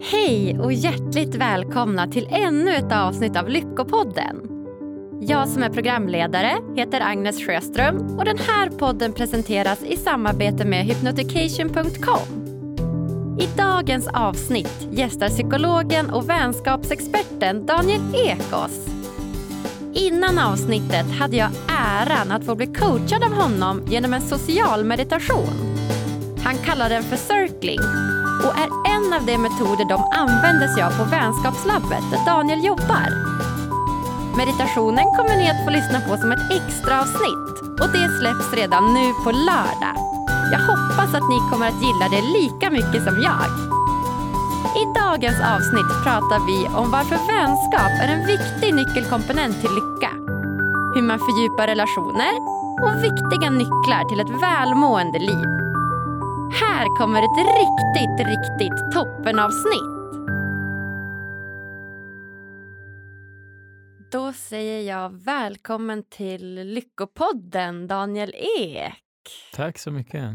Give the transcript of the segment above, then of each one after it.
Hej och hjärtligt välkomna till ännu ett avsnitt av Lyckopodden. Jag som är programledare heter Agnes Sjöström och den här podden presenteras i samarbete med hypnotication.com. I dagens avsnitt gästar psykologen och vänskapsexperten Daniel Ekos. Innan avsnittet hade jag äran att få bli coachad av honom genom en social meditation. Han kallar den för circling och är en av de metoder de använder sig av på vänskapslabbet där Daniel jobbar. Meditationen kommer ni att få lyssna på som ett extra avsnitt och det släpps redan nu på lördag. Jag hoppas att ni kommer att gilla det lika mycket som jag. I dagens avsnitt pratar vi om varför vänskap är en viktig nyckelkomponent till lycka. Hur man fördjupar relationer och viktiga nycklar till ett välmående liv. Här kommer ett riktigt, riktigt toppenavsnitt. Då säger jag välkommen till Lyckopodden, Daniel Ek. Tack så mycket.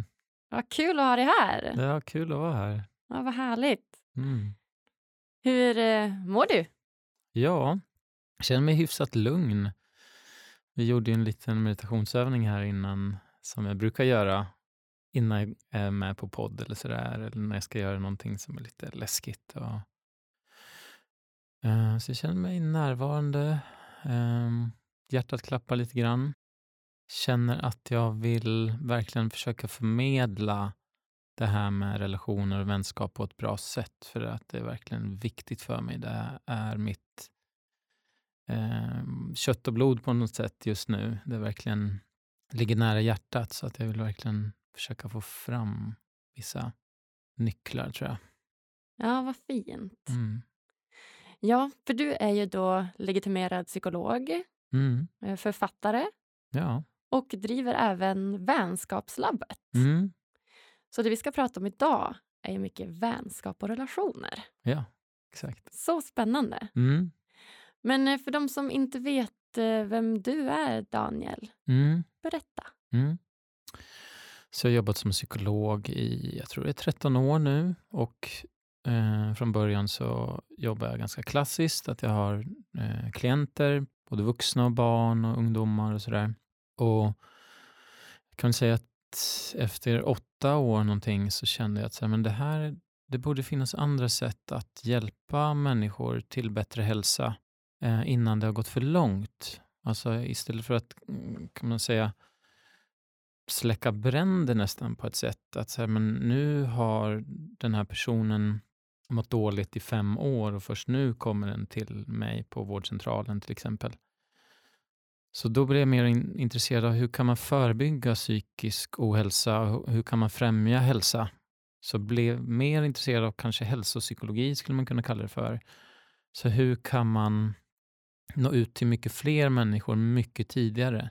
Vad kul att ha dig här. Det var kul att vara här. Ja, vad härligt. Mm. Hur eh, mår du? Ja, jag känner mig hyfsat lugn. Vi gjorde en liten meditationsövning här innan som jag brukar göra innan jag är med på podd eller sådär, eller när jag ska göra någonting som är lite läskigt. Och, eh, så jag känner mig närvarande, eh, hjärtat klappar lite grann. Känner att jag vill verkligen försöka förmedla det här med relationer och vänskap på ett bra sätt, för att det är verkligen viktigt för mig. Det är mitt eh, kött och blod på något sätt just nu. Det verkligen ligger nära hjärtat, så att jag vill verkligen försöka få fram vissa nycklar, tror jag. Ja, vad fint. Mm. Ja, för du är ju då legitimerad psykolog, Mm. eh, författare Ja. och driver även Vänskapslabbet. Mm. Så det vi ska prata om idag är ju mycket vänskap och relationer. ja, exakt. Så spännande. Mm. Men eh, för de som inte vet eh, vem du är, Daniel, Mm. berätta. Så jag har jobbat som psykolog i, jag tror det är 13 år nu och eh, från början så jobbar jag ganska klassiskt, att jag har eh, klienter, både vuxna och barn och ungdomar och sådär. Och jag kan säga att efter åtta år någonting så kände jag att så här, men det här, det borde finnas andra sätt att hjälpa människor till bättre hälsa eh, innan det har gått för långt. Alltså istället för att, mm, kan man säga, släcka bränder nästan på ett sätt. Att så här, men nu har den här personen mått dåligt i fem år och först nu kommer den till mig på vårdcentralen till exempel. Så då blev jag mer in, intresserad av hur kan man förebygga psykisk ohälsa och hur kan man främja hälsa? Så blev mer intresserad av kanske hälsopsykologi skulle man kunna kalla det för. Så hur kan man nå ut till mycket fler människor mycket tidigare?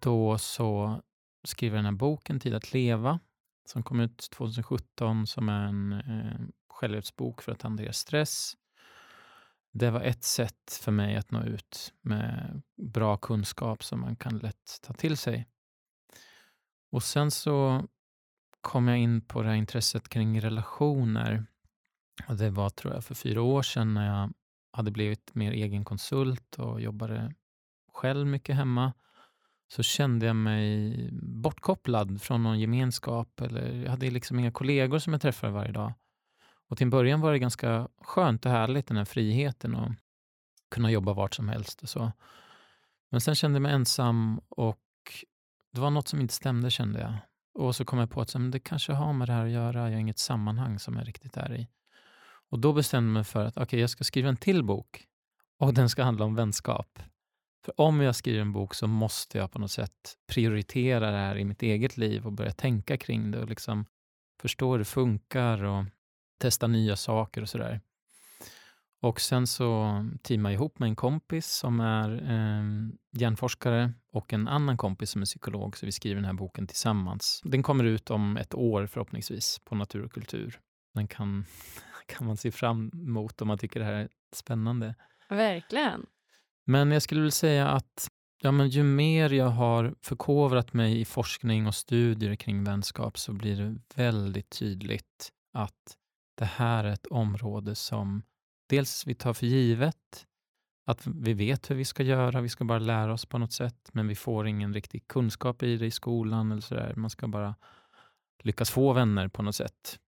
Då så skriver den här boken Tid att leva som kom ut 2017 som är en eh, självhjälpsbok för att hantera stress. Det var ett sätt för mig att nå ut med bra kunskap som man kan lätt ta till sig. Och sen så kom jag in på det här intresset kring relationer. Och det var tror jag för fyra år sedan när jag hade blivit mer egen konsult och jobbade själv mycket hemma så kände jag mig bortkopplad från någon gemenskap. Eller jag hade liksom inga kollegor som jag träffade varje dag. Och till en början var det ganska skönt och härligt, den här friheten och kunna jobba vart som helst och så. Men sen kände jag mig ensam och det var något som inte stämde kände jag. Och så kom jag på att det kanske har med det här att göra, jag har inget sammanhang som jag riktigt är i. Och då bestämde jag mig för att okay, jag ska skriva en till bok och den ska handla om vänskap. För om jag skriver en bok så måste jag på något sätt prioritera det här i mitt eget liv och börja tänka kring det och liksom förstå hur det funkar och testa nya saker och sådär. Och sen så teamade jag ihop med en kompis som är eh, hjärnforskare och en annan kompis som är psykolog, så vi skriver den här boken tillsammans. Den kommer ut om ett år förhoppningsvis på Natur och kultur. Den kan, kan man se fram emot om man tycker det här är spännande. Verkligen. Men jag skulle vilja säga att ja, men ju mer jag har förkovrat mig i forskning och studier kring vänskap så blir det väldigt tydligt att det här är ett område som dels vi tar för givet, att vi vet hur vi ska göra, vi ska bara lära oss på något sätt, men vi får ingen riktig kunskap i det i skolan. eller sådär. Man ska bara lyckas få vänner på något sätt.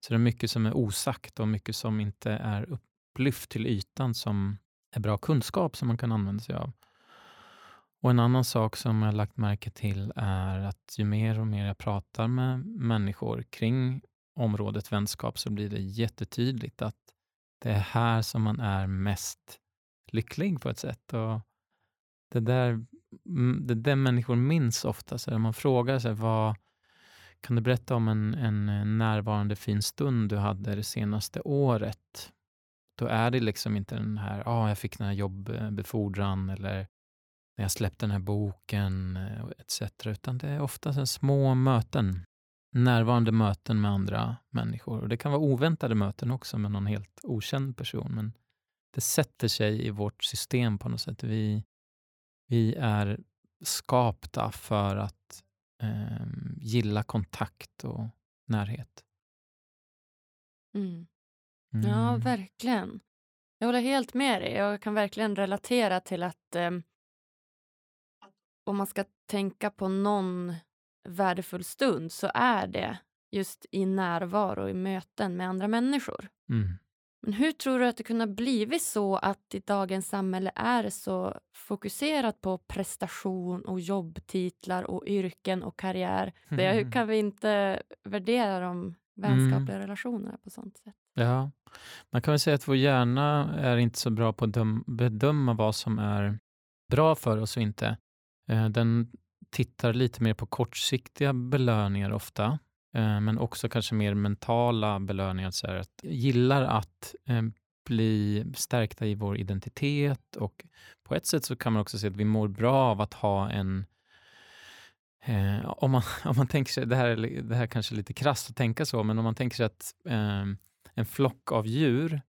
Så det är mycket som är osagt och mycket som inte är upplyft till ytan som är bra kunskap som man kan använda sig av. Och En annan sak som jag lagt märke till är att ju mer och mer jag pratar med människor kring området vänskap så blir det jättetydligt att det är här som man är mest lycklig på ett sätt. Och det där, mm, det där människor minns ofta. Så man frågar sig vad kan du berätta om en, en närvarande fin stund du hade det senaste året? Då är det liksom inte den här, ja, ah, jag fick den här jobbefordran eller när jag släppte den här boken eh, etc. Utan det är oftast små möten, närvarande möten med andra människor. Och Det kan vara oväntade möten också med någon helt okänd person. Men det sätter sig i vårt system på något sätt. Vi, vi är skapta för att eh, gilla kontakt och närhet. Mm. Mm. Ja, verkligen. Jag håller helt med dig. Jag kan verkligen relatera till att eh, om man ska tänka på någon värdefull stund så är det just i närvaro, i möten med andra människor. Mm. Men hur tror du att det kunde blivit så att i dagens samhälle är så fokuserat på prestation och jobbtitlar och yrken och karriär? Mm. kan vi inte värdera de vänskapliga mm. relationerna på sånt sätt? Ja, man kan väl säga att vår hjärna är inte så bra på att bedöma vad som är bra för oss och inte. Eh, den tittar lite mer på kortsiktiga belöningar ofta, eh, men också kanske mer mentala belöningar. Så att gillar att eh, bli stärkta i vår identitet och på ett sätt så kan man också se att vi mår bra av att ha en Eh, om, man, om man tänker sig, det här, det här kanske är lite krasst att tänka så, men om man tänker sig att eh, en flock av djur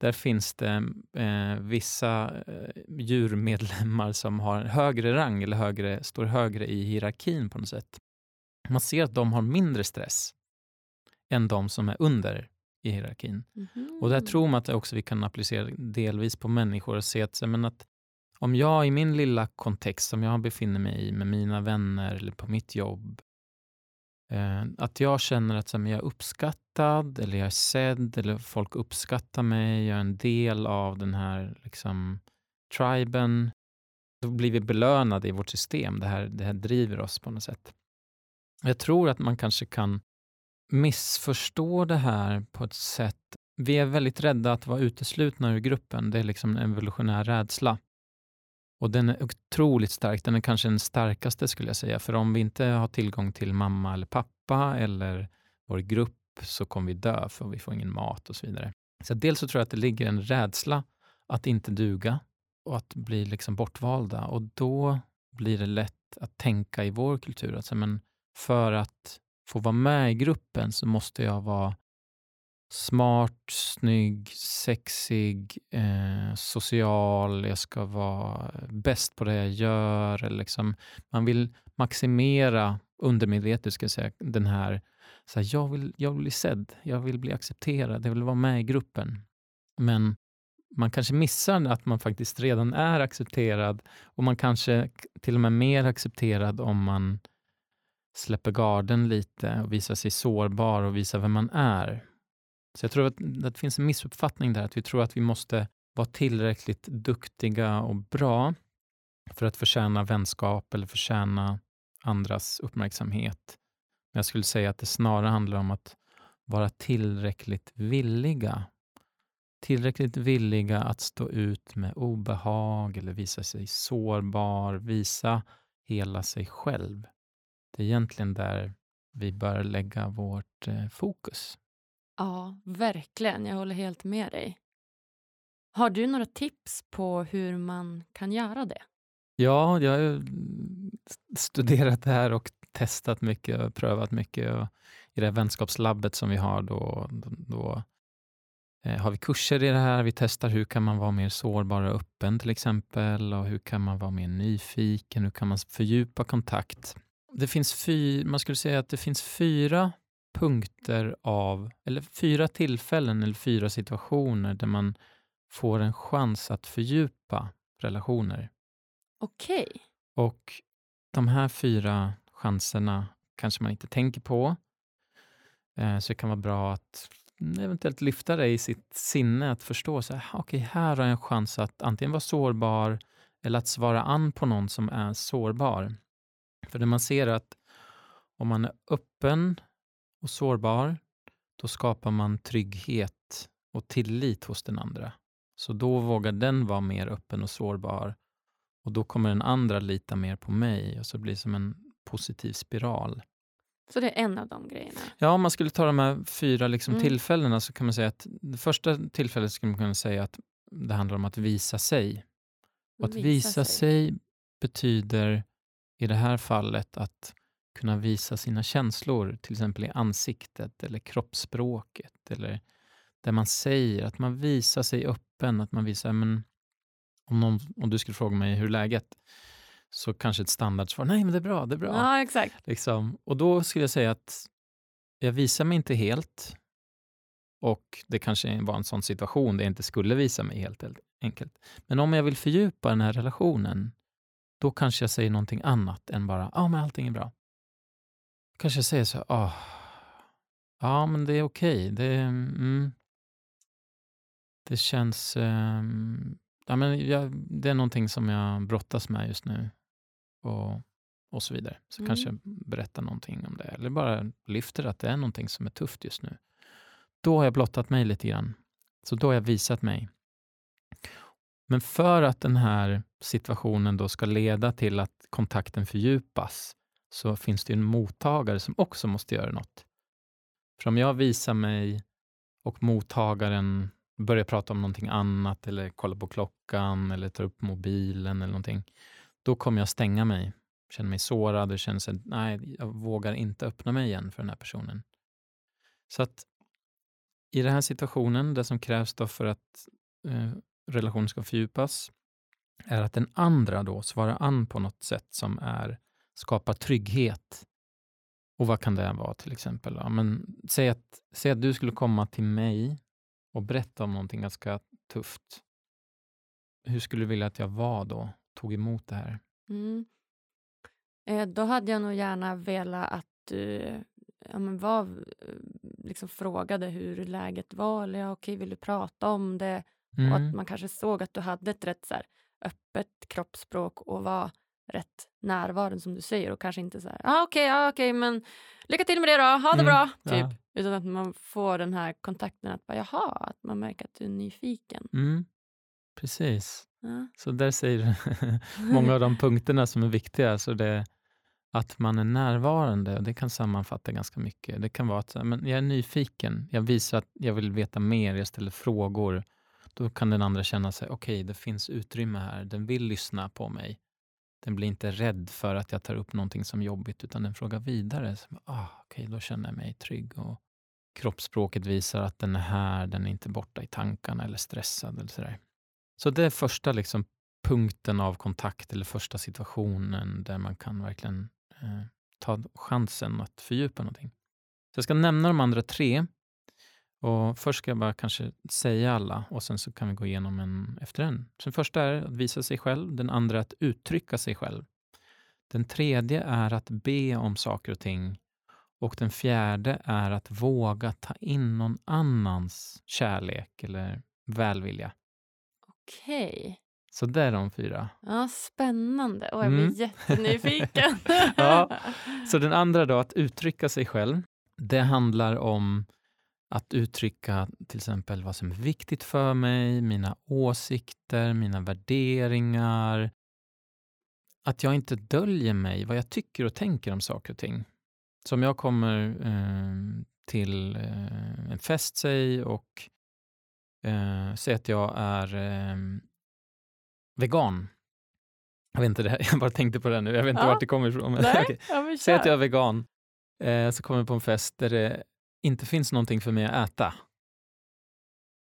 där finns det eh, vissa eh, djurmedlemmar som har högre rang eller högre, står högre i hierarkin på något sätt. Man ser att de har mindre stress än de som är under i hierarkin. Mm -hmm. Och där tror man att också vi kan applicera delvis på människor och se att, men att om jag i min lilla kontext som jag befinner mig i med mina vänner eller på mitt jobb Eh, att jag känner att jag är uppskattad, eller jag är sedd, eller folk uppskattar mig, jag är en del av den här liksom, triben. Då blir vi belönade i vårt system. Det här, det här driver oss på något sätt. Jag tror att man kanske kan missförstå det här på ett sätt. Vi är väldigt rädda att vara uteslutna ur gruppen. Det är liksom en evolutionär rädsla. Och den är otroligt stark. Den är kanske den starkaste skulle jag säga. För om vi inte har tillgång till mamma eller pappa eller vår grupp så kommer vi dö för vi får ingen mat och så vidare. Så dels så tror jag att det ligger en rädsla att inte duga och att bli liksom bortvalda. Och då blir det lätt att tänka i vår kultur att men för att få vara med i gruppen så måste jag vara smart, snygg, sexig, eh, social, jag ska vara bäst på det jag gör. Eller liksom, man vill maximera undermedvetet, ska jag säga, den här, så här, jag, vill, jag vill bli sedd, jag vill bli accepterad, jag vill vara med i gruppen. Men man kanske missar att man faktiskt redan är accepterad och man kanske till och med mer accepterad om man släpper garden lite och visar sig sårbar och visar vem man är. Så jag tror att det finns en missuppfattning där, att vi tror att vi måste vara tillräckligt duktiga och bra för att förtjäna vänskap eller förtjäna andras uppmärksamhet. Men jag skulle säga att det snarare handlar om att vara tillräckligt villiga. Tillräckligt villiga att stå ut med obehag eller visa sig sårbar, visa hela sig själv. Det är egentligen där vi bör lägga vårt eh, fokus. Ja, verkligen. Jag håller helt med dig. Har du några tips på hur man kan göra det? Ja, jag har studerat det här och testat mycket och prövat mycket. Och I det här vänskapslabbet som vi har då, då eh, har vi kurser i det här. Vi testar hur kan man vara mer sårbar och öppen till exempel och hur kan man vara mer nyfiken? Hur kan man fördjupa kontakt? Det finns fy, man skulle säga att det finns fyra punkter av, eller fyra tillfällen eller fyra situationer där man får en chans att fördjupa relationer. Okej. Och de här fyra chanserna kanske man inte tänker på. Eh, Så det kan vara bra att eventuellt lyfta det i sitt sinne, att förstå så här, okej, här har jag en chans att antingen vara sårbar eller att svara an på någon som är sårbar. För det man ser att om man är öppen och sårbar, då skapar man trygghet och tillit hos den andra. Så då vågar den vara mer öppen och sårbar och då kommer den andra lita mer på mig och så blir det som en positiv spiral. Så det är en av de grejerna. Ja, om man skulle ta de här fyra liksom Mm. tillfällena så kan man säga att det första tillfället skulle man kunna säga att det handlar om att visa sig. Och att visa, sig. betyder i det här fallet att kunna visa sina känslor, till exempel i ansiktet eller kroppsspråket eller där man säger att man visar sig öppen, att man visar, men om, någon, om du skulle fråga mig hur läget så kanske ett standardsvar, nej men det är bra, det är bra. Ja, exakt. Liksom. Och då skulle jag säga att jag visar mig inte helt och det kanske var en sån situation där jag inte skulle visa mig helt enkelt. Men om jag vill fördjupa den här relationen, då kanske jag säger någonting annat än bara, ja men allting är bra. Kanske säger så här, ah, ja men det är okej, det, mm, det känns, ehm, ja, men jag, det är någonting som jag brottas med just nu. Och, och så vidare. Så Mm. kanske jag berättar någonting om det. Eller bara lyfter att det är någonting som är tufft just nu. Då har jag blottat mig lite grann. Så då har jag visat mig. Men för att den här situationen då ska leda till att kontakten fördjupas så finns det ju en mottagare som också måste göra något. För om jag visar mig och mottagaren börjar prata om någonting annat eller kollar på klockan eller tar upp mobilen eller någonting, då kommer jag stänga mig, känner mig sårad och känner sig, nej, jag vågar inte öppna mig igen för den här personen. Så att i den här situationen, det som krävs då för att eh, relationen ska fördjupas, är att den andra då svarar an på något sätt som är, skapar trygghet. Och vad kan det vara till exempel? Ja, men säg, att, säg att du skulle komma till mig och berätta om någonting ganska tufft. Hur skulle du vilja att jag var då? Tog emot det här? Mm. Eh, då hade jag nog gärna velat att du ja, men var, liksom frågade hur läget var. Eller ja, okej, vill du prata om det? Och Mm. att man kanske såg att du hade ett rätt så här, öppet kroppsspråk och var rätt närvarande som du säger och kanske inte så här, ah, okej, ja, okej, men lycka till med det då, ha det Mm, bra, typ. ja. Utan att man får den här kontakten att bara, jaha, att man märker att du är nyfiken. Mm. Precis. Ja. Så där säger du många av de punkterna som är viktiga. Så det är att man är närvarande, och det kan sammanfatta ganska mycket. Det kan vara att men jag är nyfiken, jag visar att jag vill veta mer, jag ställer frågor. Då kan den andra känna sig, okej, det finns utrymme här, den vill lyssna på mig. Den blir inte rädd för att jag tar upp någonting som jobbigt, utan den frågar vidare. Så, ah, okej, då känner jag mig trygg. Och kroppsspråket visar att den är här, den är inte borta i tankarna eller stressad. Eller sådär. så det är första liksom, punkten av kontakt eller första situationen där man kan verkligen eh, ta chansen att fördjupa någonting. Så jag ska nämna de andra tre. Och först ska jag bara kanske säga alla och sen så kan vi gå igenom en efter en. Så den första är att visa sig själv, den andra att uttrycka sig själv. Den tredje är att be om saker och ting och den fjärde är att våga ta in någon annans kärlek eller välvilja. Okej. Så det är de fyra. Ja, spännande. Och jag blir Mm. jättenyfiken. Ja. Så den andra då, att uttrycka sig själv, det handlar om att uttrycka till exempel vad som är viktigt för mig, mina åsikter, mina värderingar. Att jag inte döljer mig, vad jag tycker och tänker om saker och ting. Så om jag kommer eh, till eh, en fest, säg, och eh, säger att jag är eh, vegan. Jag vet inte, det här, jag bara tänkte på det nu, jag vet inte Ja. vart det kommer ifrån. Men, okej. ja, Säg att jag är vegan, eh, så kommer jag på en fest där det inte finns någonting för mig att äta.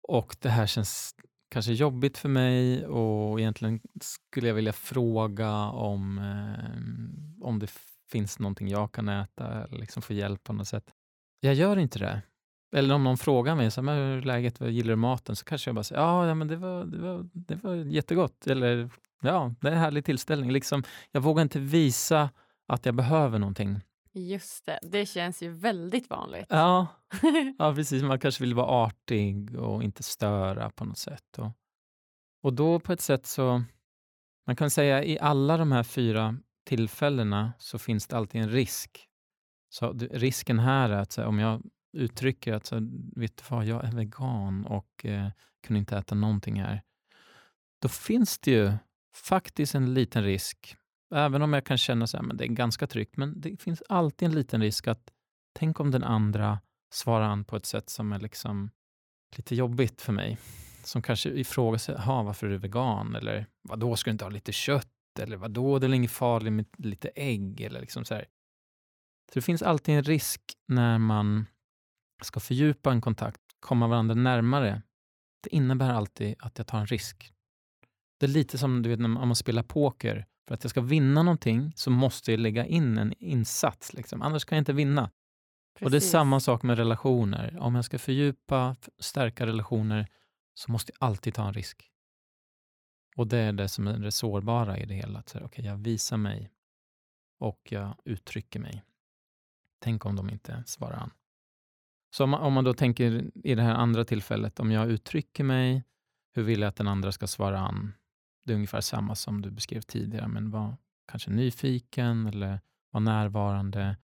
Och det här känns kanske jobbigt för mig och egentligen skulle jag vilja fråga om, eh, om det finns någonting jag kan äta eller liksom få hjälp på något sätt. jag gör inte det. Eller om någon frågar mig, så här, hur är läget, vad gillar du maten? Så kanske jag bara säger, ja, ja men det var, det, var, det var jättegott. Eller ja, det är en härlig tillställning. Liksom, jag vågar inte visa att jag behöver någonting. Just det, det känns ju väldigt vanligt. Ja, ja precis. Man kanske vill vara artig och inte störa på något sätt. Och, och då på ett sätt så, man kan säga i alla de här fyra tillfällena så finns det alltid en risk. Så risken här är att här, om jag uttrycker att så, vet du vad, jag är vegan och eh, kunde inte äta någonting här. Då finns det ju faktiskt en liten risk, även om jag kan känna att det är ganska tryggt, men det finns alltid en liten risk att tänk om den andra svarar an på ett sätt som är liksom lite jobbigt för mig. Som kanske ifrågasätter, varför är du vegan? Eller vadå, ska du inte ha lite kött? Eller vadå, det är inget farligt med lite ägg? Eller liksom så, här. så det finns alltid en risk när man ska fördjupa en kontakt, komma varandra närmare. Det innebär alltid att jag tar en risk. Det är lite som du vet, när man spelar poker. För att jag ska vinna någonting så måste jag lägga in en insats. Liksom. Annars kan jag inte vinna. Precis. Och Det är samma sak med relationer. Om jag ska fördjupa, stärka relationer så måste jag alltid ta en risk. Och det är det som är det sårbara i det hela. Att säga, okay, jag visar mig och jag uttrycker mig. Tänk om de inte svarar an. Så om man, om man då tänker i det här andra tillfället, om jag uttrycker mig, hur vill jag att den andra ska svara an? Det är ungefär samma som du beskrev tidigare, men var kanske nyfiken eller var närvarande.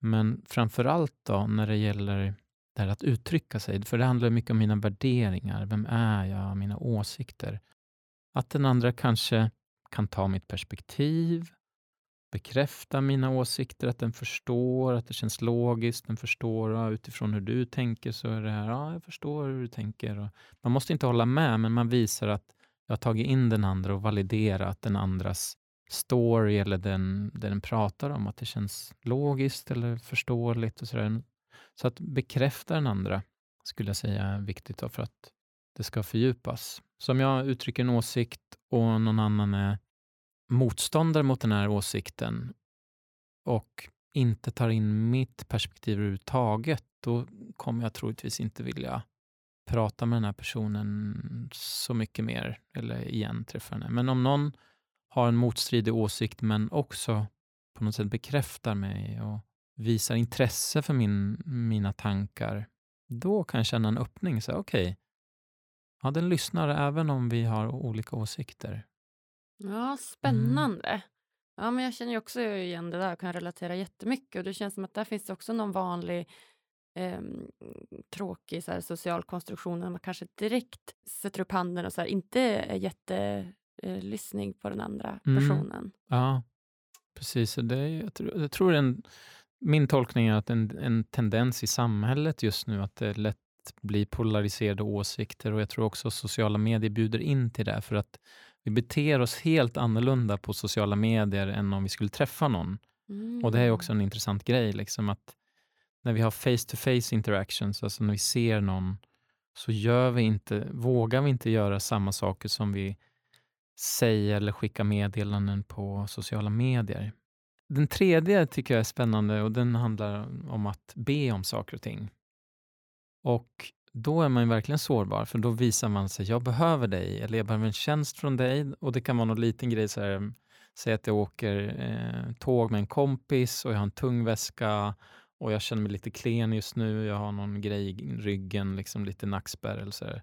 Men framför allt då när det gäller det här att uttrycka sig, för det handlar mycket om mina värderingar. Vem är jag? Mina åsikter. Att den andra kanske kan ta mitt perspektiv, bekräfta mina åsikter, att den förstår, att det känns logiskt, den förstår ja, utifrån hur du tänker så är det här, ja, jag förstår hur du tänker. Och man måste inte hålla med, men man visar att jag har tagit in den andra och validerat den andras story eller den, det den pratar om, att det känns logiskt eller förståeligt och sådär. Så att bekräfta den andra skulle jag säga är viktigt för att det ska fördjupas. Så om jag uttrycker en åsikt och någon annan är motståndare mot den här åsikten och inte tar in mitt perspektiv överhuvudtaget, då kommer jag troligtvis inte vilja prata med den här personen så mycket mer eller igen träffa henne. Men om någon har en motstridig åsikt men också på något sätt bekräftar mig och visar intresse för min, mina tankar, då kan jag känna en öppning. Okej, okay, ja, den lyssnar även om vi har olika åsikter. Ja, mm. spännande. Mm. Ja, men jag känner ju också igen det där och kan relatera jättemycket. Och det känns som att där finns det också någon vanlig eh, tråkig så här, social konstruktion där man kanske direkt sätter upp handen och så här, inte är jättelyssning eh, på den andra mm. personen. Ja, precis. Det är, jag, tror, jag tror en, min tolkning är att en, en tendens i samhället just nu att det lätt blir polariserade åsikter och jag tror också sociala medier bjuder in till det för att vi beter oss helt annorlunda på sociala medier än om vi skulle träffa någon. Mm. Och det är också en intressant grej, liksom att när vi har face-to-face interactions, alltså när vi ser någon, så gör vi inte, vågar vi inte göra samma saker som vi säger eller skickar meddelanden på sociala medier. Den tredje tycker jag är spännande och den handlar om att be om saker och ting. Och då är man verkligen sårbar, för då visar man sig, jag behöver dig, eller jag behöver en tjänst från dig. Och det kan vara någon liten grej, så här, säg att jag åker eh, tåg med en kompis och jag har en tung väska och jag känner mig lite klen just nu, jag har någon grej i ryggen, liksom lite nackspärr eller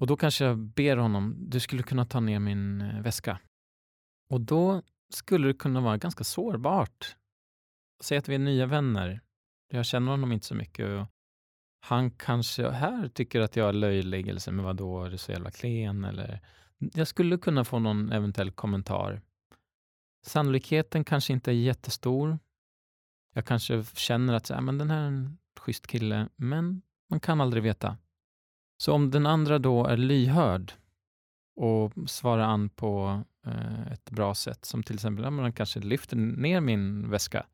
Och då kanske jag ber honom, du skulle kunna ta ner min eh, väska. Och då skulle det kunna vara ganska sårbart. Säg att vi är nya vänner. Jag känner honom inte så mycket. Och han kanske här tycker att jag är löjlig, eller så, men vadå, är du så jävla klen? Eller, jag skulle kunna få någon eventuell kommentar. Sannolikheten kanske inte är jättestor. Jag kanske känner att så, men den här är en schysst kille, men man kan aldrig veta. Så om den andra då är lyhörd och svarar an på eh, ett bra sätt, som till exempel, ja, man kanske lyfter ner min väska.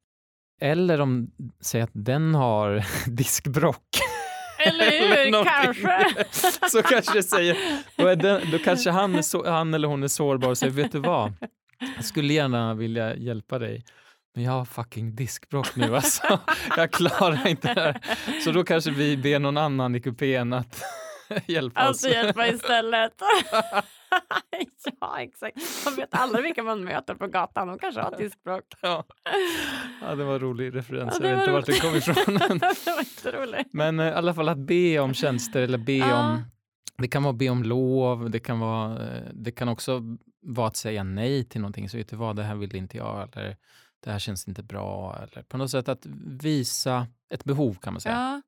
Eller om, säg att den har diskbrock eller hur? kanske. så kanske säger, då kanske han, så, han, eller hon är sårbar och säger, vet du vad? Jag skulle gärna vilja hjälpa dig. Men jag har fucking diskbråck nu alltså. jag klarar inte det här. Så då kanske vi ber någon annan i kupén att hjälpa Alltså oss. hjälpa istället. ja, exakt. Man vet aldrig vilka man möter på gatan. De kanske har diskbråck. Ja. ja, det var en rolig referens. Ja, jag vet inte var vart det kom ifrån. det var jätteroligt. Men eh, i alla fall att be om tjänster eller be Ja. om det kan vara be om lov, det kan, vara, eh, det kan också vara att säga nej till någonting. Så vet du vad, det här vill inte jag eller det här känns inte bra. Eller på något sätt att visa ett behov kan man säga. Ja.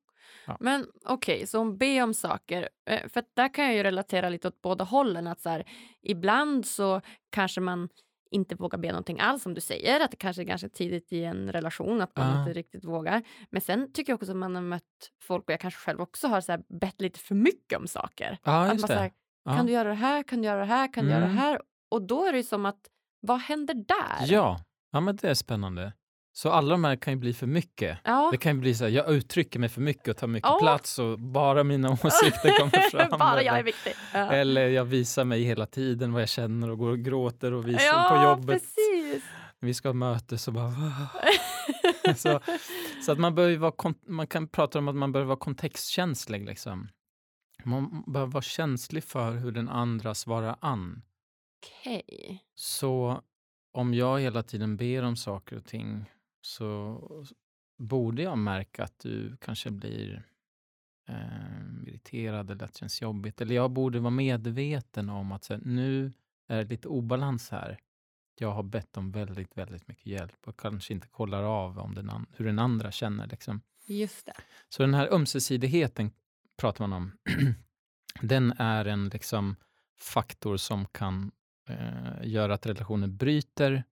Ja. Men okej, så hon ber om saker. Eh, För där kan jag ju relatera lite åt båda hållen. Att så här, ibland så kanske man inte vågar be någonting alls som du säger. Att det kanske är ganska tidigt i en relation att man Ja. inte riktigt vågar. Men sen tycker jag också att man har mött folk och jag kanske själv också har så här bett lite för mycket om saker. Ja, att man så här. Ja. Kan du göra det här? Kan du göra det här? Kan du göra det Mm. här? Och då är det ju som att vad händer där? Ja. Ja, men det är spännande. Så alla de här kan ju bli för mycket. Ja. Det kan ju bli så här, jag uttrycker mig för mycket och tar mycket Ja. plats och bara mina åsikter kommer fram. Bara jag är eller, viktig. Ja. eller jag visar mig hela tiden vad jag känner och går och gråter och visar ja, på jobbet. precis. Vi ska ha möte så bara... så, så att man, bör ju vara, man kan prata om att man bör vara kontextkänslig. Liksom. Man bör vara känslig för hur den andra svarar an. Okej. Så om jag hela tiden ber om saker och ting så borde jag märka att du kanske blir eh, irriterad eller att det känns jobbigt. Eller jag borde vara medveten om att så här, nu är det lite obalans här. Jag har bett om väldigt, väldigt mycket hjälp och kanske inte kollar av om den an- hur den andra känner. Liksom. Just det. Så den här ömsesidigheten pratar man om. den är en liksom faktor som kan eh, göra att relationen bryter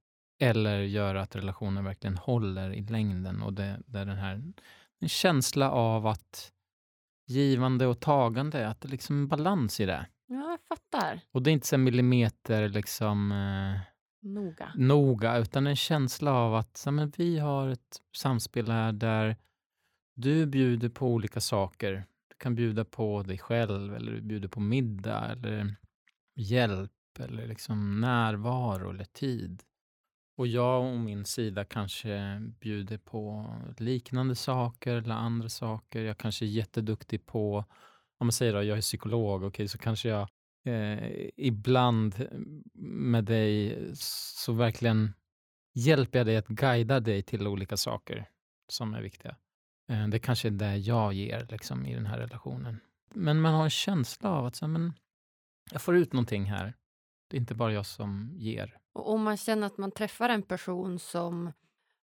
eller göra att relationen verkligen håller i längden. Och det, det är den här en känsla av att givande och tagande, att det liksom är en balans i det. Ja, jag fattar. Och det är inte så millimeter liksom eh, Noga. noga, utan en känsla av att så, men vi har ett samspel här där du bjuder på olika saker. Du kan bjuda på dig själv, eller du bjuder på middag, eller hjälp, eller liksom närvaro eller tid. Och jag och min sida kanske bjuder på liknande saker eller andra saker. Jag kanske är jätteduktig på, om man säger att jag är psykolog, okej, så kanske jag eh, ibland med dig så verkligen hjälper jag dig att guida dig till olika saker som är viktiga. Eh, det kanske är det jag ger liksom, i den här relationen. Men man har en känsla av att så, men, jag får ut någonting här. Det är inte bara jag som ger. Och om man känner att man träffar en person som,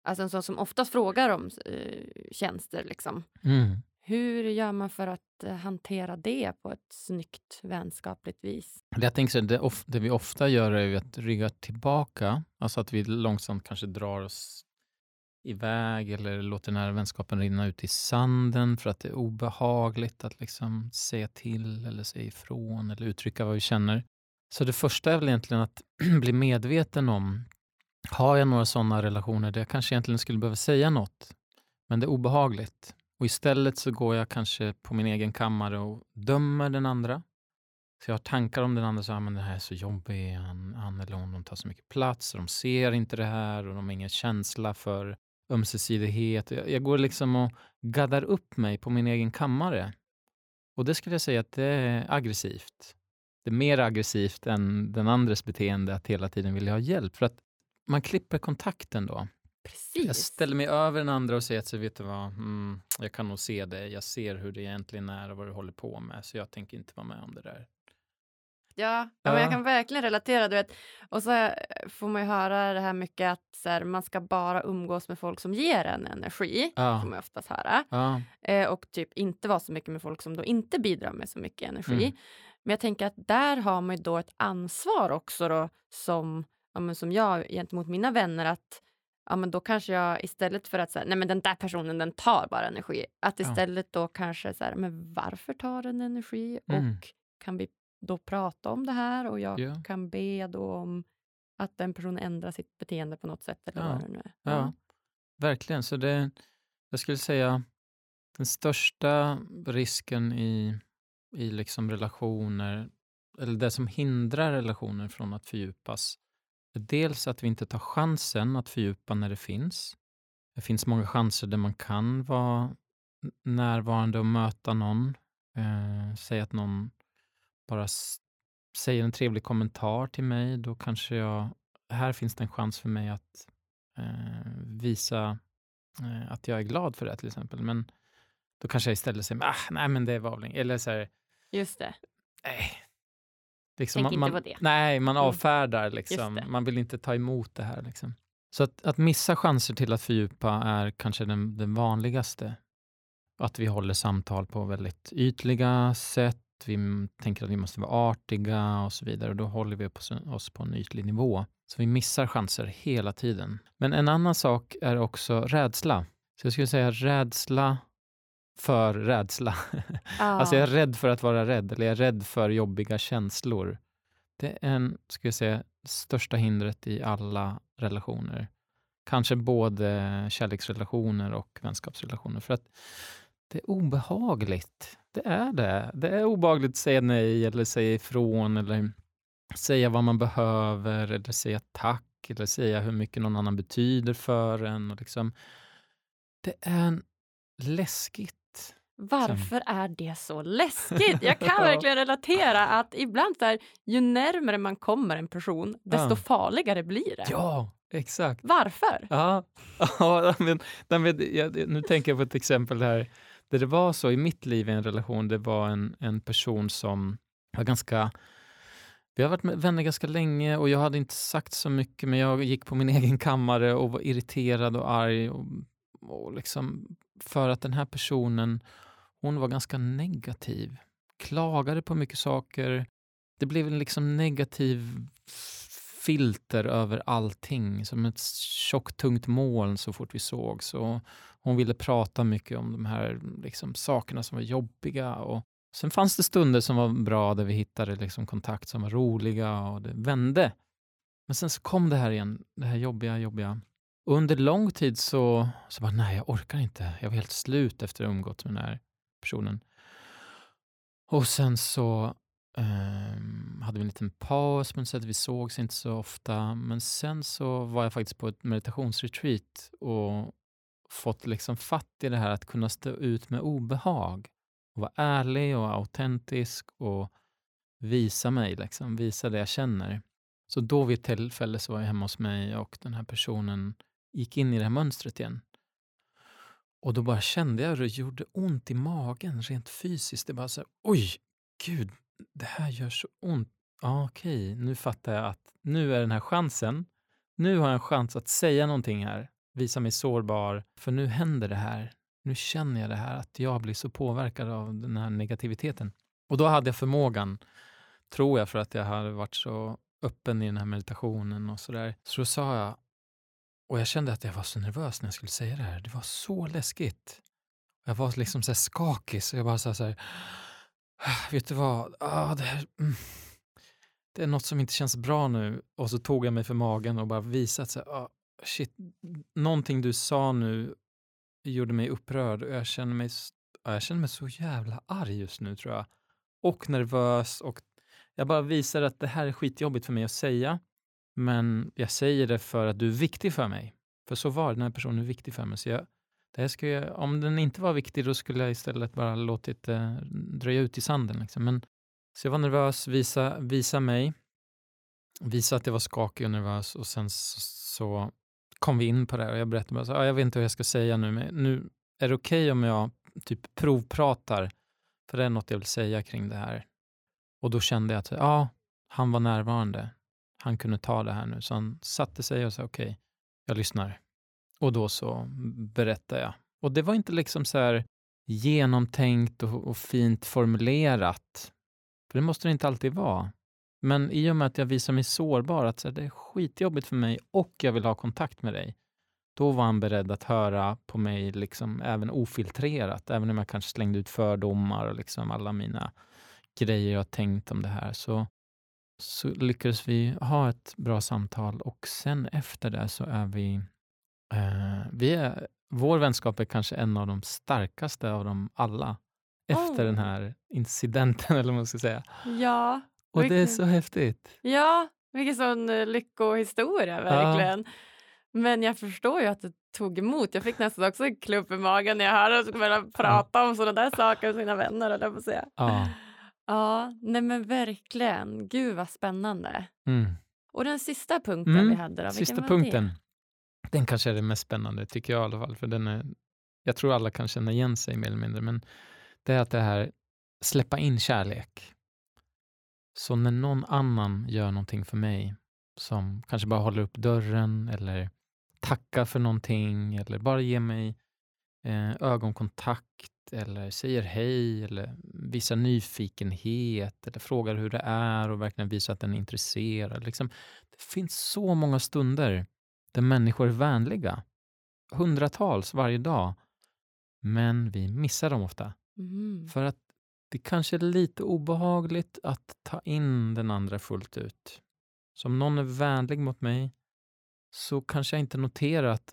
alltså en sån som ofta frågar om eh, tjänster, liksom. Mm. hur gör man för att eh, hantera det på ett snyggt, vänskapligt vis? Det Jag tänker så det, of, det vi ofta gör är att rygga tillbaka, alltså att vi långsamt kanske drar oss iväg eller låter den här vänskapen rinna ut i sanden för att det är obehagligt att liksom säga till eller säga ifrån eller uttrycka vad vi känner. Så det första är väl egentligen att bli medveten om, har jag några sådana relationer där jag kanske egentligen skulle behöva säga något, men det är obehagligt. Och istället så går jag kanske på min egen kammare och dömer den andra. Så jag har tankar om den andra, så, men det här är så jobbig, han, han eller hon de tar så mycket plats och de ser inte det här och de har ingen känsla för ömsesidighet. Jag, jag går liksom och gaddar upp mig på min egen kammare. Och det skulle jag säga att det är aggressivt. Det är mer aggressivt än den andres beteende att hela tiden vilja ha hjälp. För att man klipper kontakten då. Precis. Jag ställer mig över den andra och säger att så vet du vad, mm, jag kan nog se det. Jag ser hur det egentligen är och vad du håller på med. Så jag tänker inte vara med om det där. Ja, ja. Men jag Ja. kan verkligen relatera. Du vet. Och så får man ju höra det här mycket att så här, man ska bara umgås med folk som ger en energi. Ja. får man oftast höra. Ja, Eh, och typ inte vara så mycket med folk som då inte bidrar med så mycket energi. Mm. Men jag tänker att där har man ju då ett ansvar också då, som, ja, som jag gentemot mina vänner att ja, men då kanske jag istället för att säga nej men den där personen den tar bara energi, att Ja. istället då kanske så här, men varför tar den energi Mm. och kan vi då prata om det här och jag Ja. kan be då om att den personen ändrar sitt beteende på något sätt eller Ja. vad det nu är. ja, verkligen. Så det, jag skulle säga den största risken i, i liksom relationer, eller det som hindrar relationer från att fördjupas, Dels att vi inte tar chansen att fördjupa när det finns. Det finns många chanser där man kan vara närvarande och möta någon. Eh, säg att någon bara säger en trevlig kommentar till mig, då kanske jag... Här finns det en chans för mig att eh, visa eh, att jag är glad för det till exempel. Men då kanske jag istället säger, ah, nej men det var väl Eller så här, Just det. Nej. Liksom, Tänk man, inte på det. Nej, man mm. avfärdar. Liksom. Man vill inte ta emot det här. Liksom. Så att, att missa chanser till att fördjupa är kanske den, den vanligaste. Att vi håller samtal på väldigt ytliga sätt. Vi tänker att vi måste vara artiga och så vidare. Och då håller vi oss på en ytlig nivå. Så vi missar chanser hela tiden. Men en annan sak är också rädsla. Så jag skulle säga rädsla för rädsla. Ah. alltså jag är rädd för att vara rädd, eller jag är rädd för jobbiga känslor. Det är en, ska jag säga, största hindret i alla relationer. Kanske både kärleksrelationer och vänskapsrelationer. För att det är obehagligt. Det är det. Det är obehagligt att säga nej eller säga ifrån eller säga vad man behöver eller säga tack eller säga hur mycket någon annan betyder för en. Och liksom, det är läskigt varför är det så läskigt? Jag kan verkligen relatera att ibland där, ju närmare man kommer en person, desto farligare blir det. Ja, exakt. Varför? Ja, ja men, men, jag, nu tänker jag på ett exempel här där det var så i mitt liv i en relation. Det var en, en person som var ganska vi har varit vänner ganska länge och jag hade inte sagt så mycket men jag gick på min egen kammare och var irriterad och arg och, och liksom för att den här personen hon var ganska negativ. Klagade på mycket saker. Det blev en liksom negativ filter över allting, som ett tjockt, tungt moln så fort vi såg. Så hon ville prata mycket om de här liksom, sakerna som var jobbiga. Och sen fanns det stunder som var bra, där vi hittade liksom, kontakt som var roliga och det vände. Men sen så kom det här igen, det här jobbiga, jobbiga. Och under lång tid så, så bara, nej, jag orkar inte. Jag var helt slut efter att ha umgåtts med den här personen. Och sen så um, hade vi en liten paus, men så att vi sågs inte så ofta. Men sen så var jag faktiskt på ett meditationsretreat och fått liksom fatt i det här att kunna stå ut med obehag och vara ärlig och autentisk och visa mig, liksom, visa det jag känner. Så då vid ett tillfälle så var jag hemma hos mig och den här personen gick in i det här mönstret igen. Och då bara kände jag hur det gjorde ont i magen rent fysiskt. Det bara så här, oj, gud, det här gör så ont. Ja, okej, nu fattar jag att nu är den här chansen. Nu har jag en chans att säga någonting här, visa mig sårbar, för nu händer det här. Nu känner jag det här, att jag blir så påverkad av den här negativiteten. Och då hade jag förmågan, tror jag, för att jag hade varit så öppen i den här meditationen och sådär. Så då sa jag, och jag kände att jag var så nervös när jag skulle säga det här. Det var så läskigt. Jag var liksom så skakig, så jag bara sa så här, ah, vet du vad, ah, det, här, mm, det är något som inte känns bra nu. Och så tog jag mig för magen och bara visade att så ah, shit, någonting du sa nu gjorde mig upprörd och jag känner mig, jag känner mig så jävla arg just nu tror jag. Och nervös och jag bara visar att det här är skitjobbigt för mig att säga. Men jag säger det för att du är viktig för mig. För så var det, den här personen är viktig för mig. Så jag, det här skulle jag, om den inte var viktig, då skulle jag istället bara låtit det eh, dröja ut i sanden. Liksom. Men, så jag var nervös, visa, visa mig, visa att jag var skakig och nervös och sen så, så kom vi in på det och jag berättade bara, så, ah, jag vet inte vad jag ska säga nu, men nu är det okej okay om jag typ provpratar? För det är något jag vill säga kring det här. Och då kände jag att, ja, han var närvarande han kunde ta det här nu. Så han satte sig och sa okej, okay, jag lyssnar. Och då så berättade jag. Och det var inte liksom så här genomtänkt och, och fint formulerat. För det måste det inte alltid vara. Men i och med att jag visar mig sårbar, att så här, det är skitjobbigt för mig och jag vill ha kontakt med dig. Då var han beredd att höra på mig liksom även ofiltrerat, även om jag kanske slängde ut fördomar och liksom alla mina grejer jag tänkt om det här. Så så lyckades vi ha ett bra samtal och sen efter det så är vi... Eh, vi är, vår vänskap är kanske en av de starkaste av dem alla efter oh. den här incidenten, eller vad man ska säga. Ja. Och det är så häftigt. Ja, Vilken sån eh, lyckohistoria verkligen. Men jag förstår ju att det tog emot. Jag fick nästan också en klump i magen när jag hörde att skulle börja prata om sådana där saker med sina vänner. Eller på säga. Ja. Ja, nej men verkligen. Gud vad spännande. Mm. Och den sista punkten Mm, vi hade då? Sista punkten. Den kanske är det mest spännande, tycker jag i alla fall. För den är, jag tror alla kan känna igen sig mer eller mindre. Men det är att det här släppa in kärlek. Så när någon annan gör någonting för mig, som kanske bara håller upp dörren eller tackar för någonting eller bara ger mig eh, ögonkontakt eller säger hej eller visar nyfikenhet eller frågar hur det är och verkligen visar att den är intresserad. Liksom, det finns så många stunder där människor är vänliga. Hundratals varje dag. Men vi missar dem ofta. Mm. För att det kanske är lite obehagligt att ta in den andra fullt ut. Så om någon är vänlig mot mig så kanske jag inte noterar att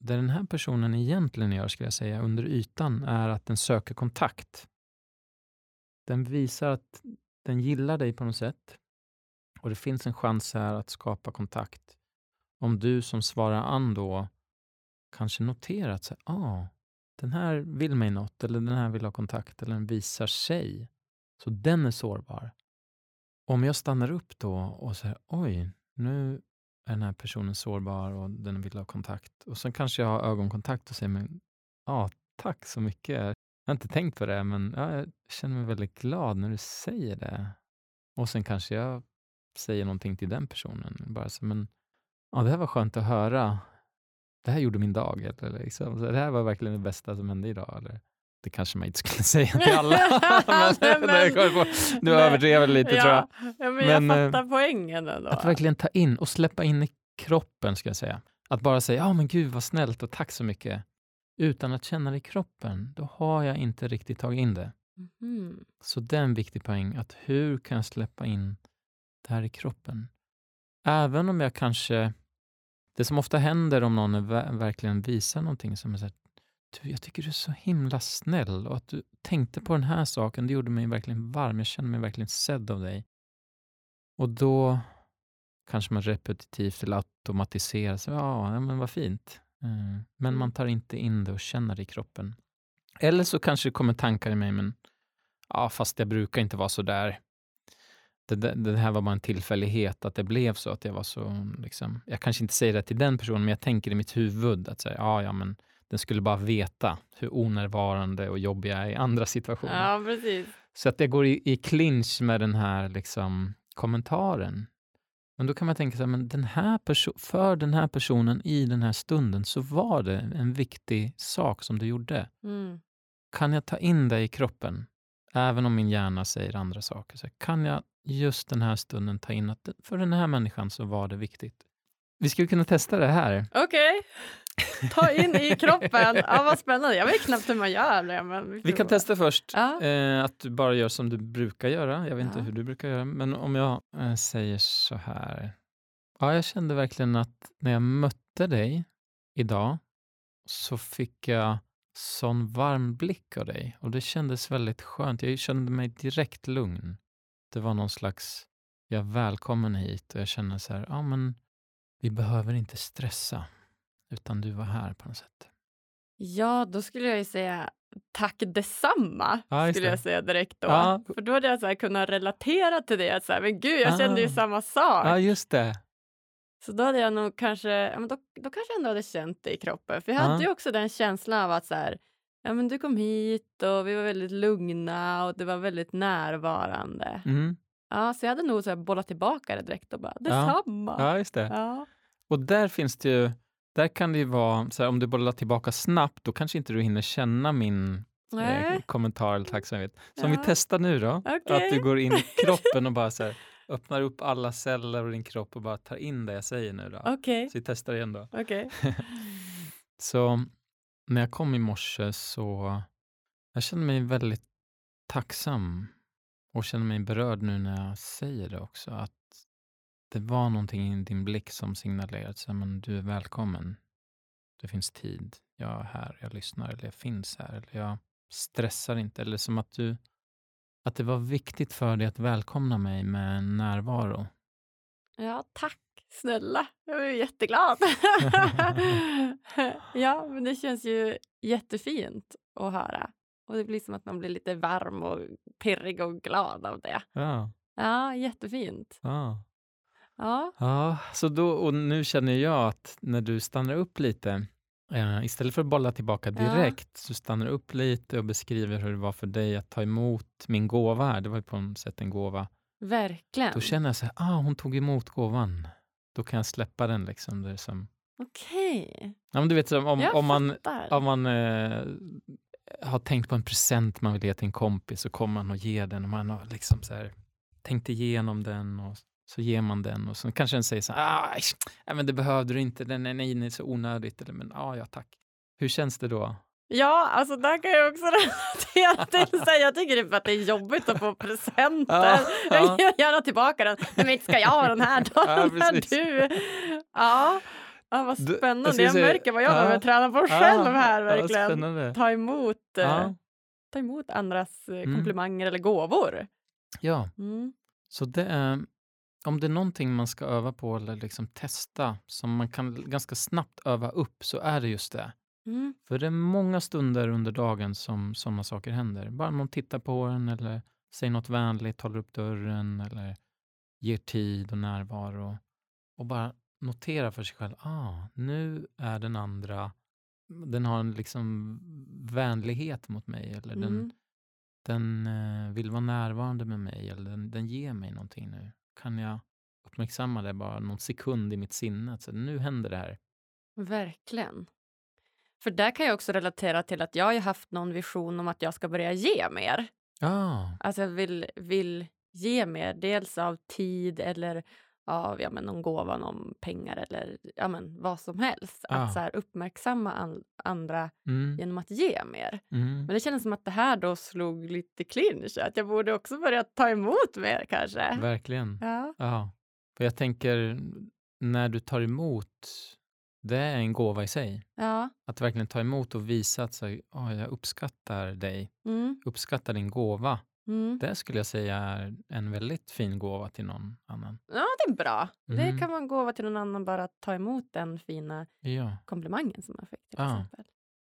det den här personen egentligen gör, skulle jag säga, under ytan är att den söker kontakt. Den visar att den gillar dig på något sätt och det finns en chans här att skapa kontakt. Om du som svarar an då kanske noterar att ah, den här vill mig något eller den här vill ha kontakt eller den visar sig. Så den är sårbar. Om jag stannar upp då och säger oj, nu är den här personen sårbar och den vill ha kontakt. Och sen kanske jag har ögonkontakt och säger men, ja, tack så mycket. Jag har inte tänkt på det, men ja, jag känner mig väldigt glad när du säger det. Och sen kanske jag säger någonting till den personen. Bara så, men, ja, det här var skönt att höra. Det här gjorde min dag. Eller liksom. så det här var verkligen det bästa som hände idag. Eller, det kanske man inte skulle säga till alla. men, Men- nu Nej. överdrev lite ja. tror jag. Ja, men jag Men, eh, fattar poängen ändå. Att verkligen ta in och släppa in i kroppen, ska jag säga. Att bara säga, ja men gud vad snällt och tack så mycket. Utan att känna det i kroppen, då har jag inte riktigt tagit in det. Mhm. Så det är en viktig poäng, att hur kan jag släppa in det här i kroppen? Även om jag kanske, det som ofta händer om någon är, verkligen visar någonting som är så här, du, jag tycker du är så himla snäll och att du tänkte på den här saken, det gjorde mig verkligen varm, jag känner mig verkligen sedd av dig. Och då kanske man repetitivt eller automatiserar, ja, men vad fint. Mm. Men man tar inte in det och känner det i kroppen. Eller så kanske det kommer tankar i mig, men ja, fast jag brukar inte vara så där. Det, det, det här var bara en tillfällighet att det blev så, att jag var så, liksom, jag kanske inte säger det till den personen, men jag tänker i mitt huvud att säga, ja, ja, men den skulle bara veta hur onärvarande och jobbig jag är i andra situationer. Ja, precis. Så att jag går i, i clinch med den här liksom, kommentaren. Men då kan man tänka här, men den här perso- för den här personen i den här stunden så var det en viktig sak som du gjorde. Mm. Kan jag ta in det i kroppen? Även om min hjärna säger andra saker. Så kan jag just den här stunden ta in att för den här människan så var det viktigt. Vi skulle kunna testa det här. Okej. Ta in i kroppen. Ja, vad spännande. Jag vet knappt hur man gör det. Men Vi kan provar. testa först Ja. eh, att du bara gör som du brukar göra. Jag vet inte Ja. hur du brukar göra, men om jag eh, säger så här. Ja, jag kände verkligen att när jag mötte dig idag så fick jag sån varm blick av dig och det kändes väldigt skönt. Jag kände mig direkt lugn. Det var någon slags, jag är välkommen hit och jag känner så här, ja men vi behöver inte stressa utan du var här på något sätt. Ja, då skulle jag ju säga tack detsamma. Just skulle det. jag säga direkt då. Ja. För då hade jag så här kunnat relatera till det. Att så här, men gud, jag kände ju Ah. samma sak. Ja, just det. Så då hade jag nog kanske, ja, men då, då kanske jag ändå hade känt det i kroppen. För jag Ja. hade ju också den känslan av att så här, ja men du kom hit och vi var väldigt lugna och det var väldigt närvarande. Mm. Ja, så jag hade nog så bollat tillbaka det direkt och bara, detsamma. Ja, just det. Ja. Och där finns det ju, där kan det ju vara, så här, om du bollar tillbaka snabbt, då kanske inte du hinner känna min eh, kommentar eller tacksamhet. Så om vi Ja. testar nu då, att Okej. du går in i kroppen och bara så här, öppnar upp alla celler i din kropp och bara tar in det jag säger nu då. okej. Så vi testar igen då. okej. Så när jag kom i morse så jag kände mig väldigt tacksam och känner mig berörd nu när jag säger det också. Att det var någonting i din blick som här, men du är välkommen. Det finns tid. Jag är här, jag lyssnar eller jag finns här. Eller jag stressar inte. Eller som att du att det var viktigt för dig att välkomna mig med en närvaro. Ja, tack snälla. Jag är jätteglad. ja, men det känns ju jättefint att höra. Och det blir som att man blir lite varm och pirrig och glad av det. Ja. Ja, jättefint. Ja. Ja, Ja, så då, och nu känner jag att när du stannar upp lite, eh, istället för att bolla tillbaka Ja. direkt, så stannar du upp lite och beskriver hur det var för dig att ta emot min gåva här. Det var ju på något sätt en gåva. verkligen. Då känner jag så här, ah, hon tog emot gåvan. Då kan jag släppa den liksom. Det är som, Okej. ja, men du vet, om, Jag om man, fattar. om man eh, har tänkt på en present man vill ge till en kompis så kommer man och ger den och man har liksom så här, tänkt igenom den och så ger man den och så kanske den säger så här, ah, nej, men det behövde du inte, den är, nej, är så onödigt, eller men ah, ja tack. Hur känns det då? Ja, alltså där kan jag också relatera till. Så jag tycker typ att det är jobbigt att få presenter. Ja, Jag ja. ger gärna tillbaka den. Men inte ska jag ha den här då? Ja, du. Ja. Ja, vad Du- spännande. jag märker vad jag ja. behöver träna på själv här Ja, verkligen. spännande. Ta emot, eh, Ja, ta emot andras eh, Mm. komplimanger eller gåvor. ja. Mm. Så det är, om det är någonting man ska öva på eller liksom testa som man kan ganska snabbt öva upp så är det just det. Mm. För det är många stunder under dagen som sådana saker händer. Bara någon tittar på en eller säger något vänligt, håller upp dörren eller ger tid och närvaro. Och bara notera för sig själv, ah, nu är den andra, den har en liksom vänlighet mot mig eller den, Mm. den eh, vill vara närvarande med mig eller den, den ger mig någonting nu. Kan jag uppmärksamma det bara någon sekund i mitt sinne? Så nu händer det här. Verkligen. För där kan jag också relatera till att jag har haft någon vision om att jag ska börja ge mer. Ah, Alltså jag vill, vill ge mer, dels av tid eller av ja, men någon gåva, någon pengar eller ja, men vad som helst. Ja. Att så här, uppmärksamma an, andra mm, genom att ge mer. mm. Men det kändes som att det här då slog lite clinch, att jag borde också börja ta emot mer kanske. Verkligen. Ja, Ja, för jag tänker när du tar emot, det är en gåva i sig. ja. Att verkligen ta emot och visa att så, "Ah, jag uppskattar dig, Mm, uppskattar din gåva. Mm. Det skulle jag säga är en väldigt fin gåva till någon annan. Ja, det är bra. Det Mm. kan vara en gåva till någon annan, bara att ta emot den fina Ja. komplimangen som man fick till Ja. exempel.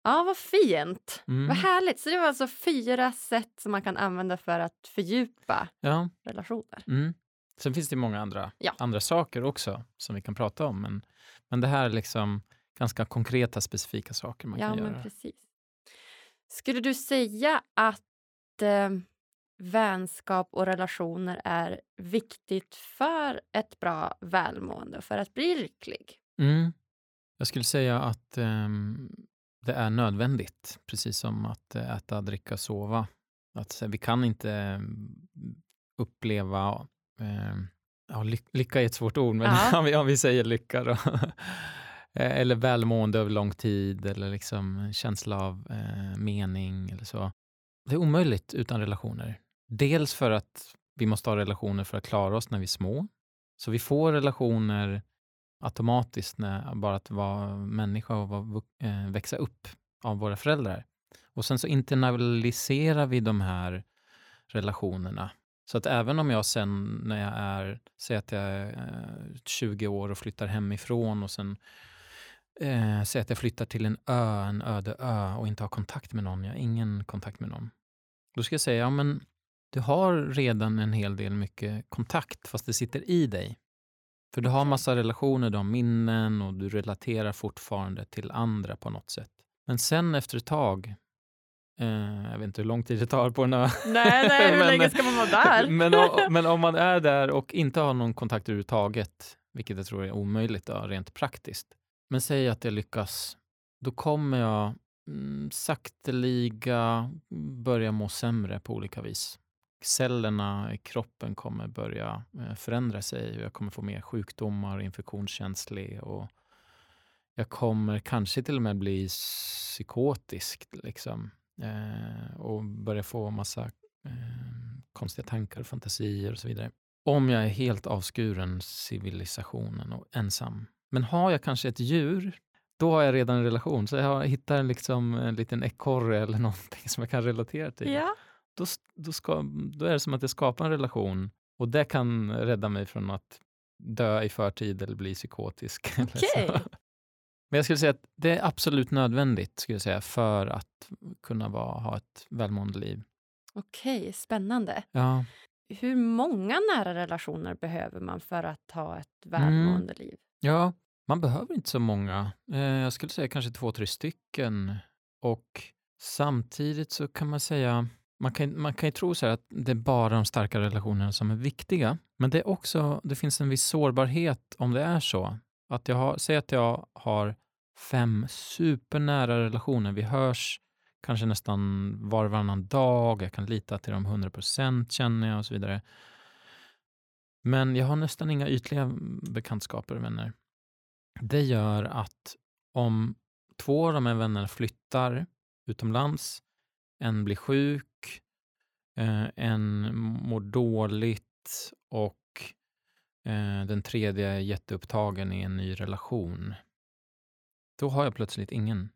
Ja, vad fint. Mm. Vad härligt. Så det var alltså fyra sätt som man kan använda för att fördjupa ja. relationer. Mm. Sen finns det många andra, Ja. andra saker också som vi kan prata om. Men, men det här är liksom ganska konkreta, specifika saker man ja, kan men göra. precis. Skulle du säga att eh, vänskap och relationer är viktigt för ett bra välmående, för att bli lycklig? Mm. Jag skulle säga att ehm, det är nödvändigt, precis som att eh, äta, dricka, sova. Att eh, vi kan inte ehm, uppleva, ehm, ja, ly- lycka är ett svårt ord, men Ja. om, vi, om vi säger lycka då. Eh, eller välmående över lång tid eller liksom känsla av eh, mening eller så. Det är omöjligt utan relationer. Dels för att vi måste ha relationer för att klara oss när vi är små. Så vi får relationer automatiskt när bara att vara människa och vara, eh, växa upp av våra föräldrar. Och sen så internaliserar vi de här relationerna. Så att även om jag sen när jag är, säg att jag är eh, 20 år och flyttar hemifrån och sen eh, säg att jag flyttar till en ö, en öde ö och inte har kontakt med någon, jag har ingen kontakt med någon. Då ska jag säga, ja men du har redan en hel del mycket kontakt fast det sitter i dig. För du har massa relationer, du har minnen och du relaterar fortfarande till andra på något sätt. Men sen efter ett tag, eh, jag vet inte hur lång tid det tar på en ö. Nej, nej hur Men- länge ska man vara där? men, o- men om man är där och inte har någon kontakt överhuvudtaget, vilket jag tror är omöjligt då, rent praktiskt. Men säg att jag lyckas, då kommer jag mm, sakteliga börja må sämre på olika vis. Cellerna i kroppen kommer börja eh, förändra sig och jag kommer få mer sjukdomar, infektionskänslig och jag kommer kanske till och med bli psykotisk liksom, eh, och börja få massa eh, konstiga tankar och fantasier och så vidare. Om jag är helt avskuren civilisationen och ensam. Men har jag kanske ett djur, då har jag redan en relation. Så jag hittar en, liksom, en liten ekorre eller någonting som jag kan relatera till. Ja, då, då, ska, då är det som att jag skapar en relation och det kan rädda mig från att dö i förtid eller bli psykotisk. så. Men jag skulle säga att det är absolut nödvändigt skulle jag säga, för att kunna vara, ha ett välmående liv. Okej, spännande. Ja. Hur många nära relationer behöver man för att ha ett välmående liv? Ja, man behöver inte så många. Eh, jag skulle säga kanske två, tre stycken. Och samtidigt så kan man säga, man kan, man kan ju tro så här att det är bara de starka relationerna som är viktiga. Men det är också, det finns en viss sårbarhet om det är så. Att jag har, säg att jag har fem supernära relationer. Vi hörs kanske nästan var och varannan dag. Jag kan lita till dem 100 procent känner jag och så vidare. Men jag har nästan inga ytliga bekantskaper och vänner. Det gör att om två av de här vännerna flyttar utomlands, en blir sjuk, eh, en mår dåligt och eh, den tredje är jätteupptagen i en ny relation. Då har jag plötsligt ingen.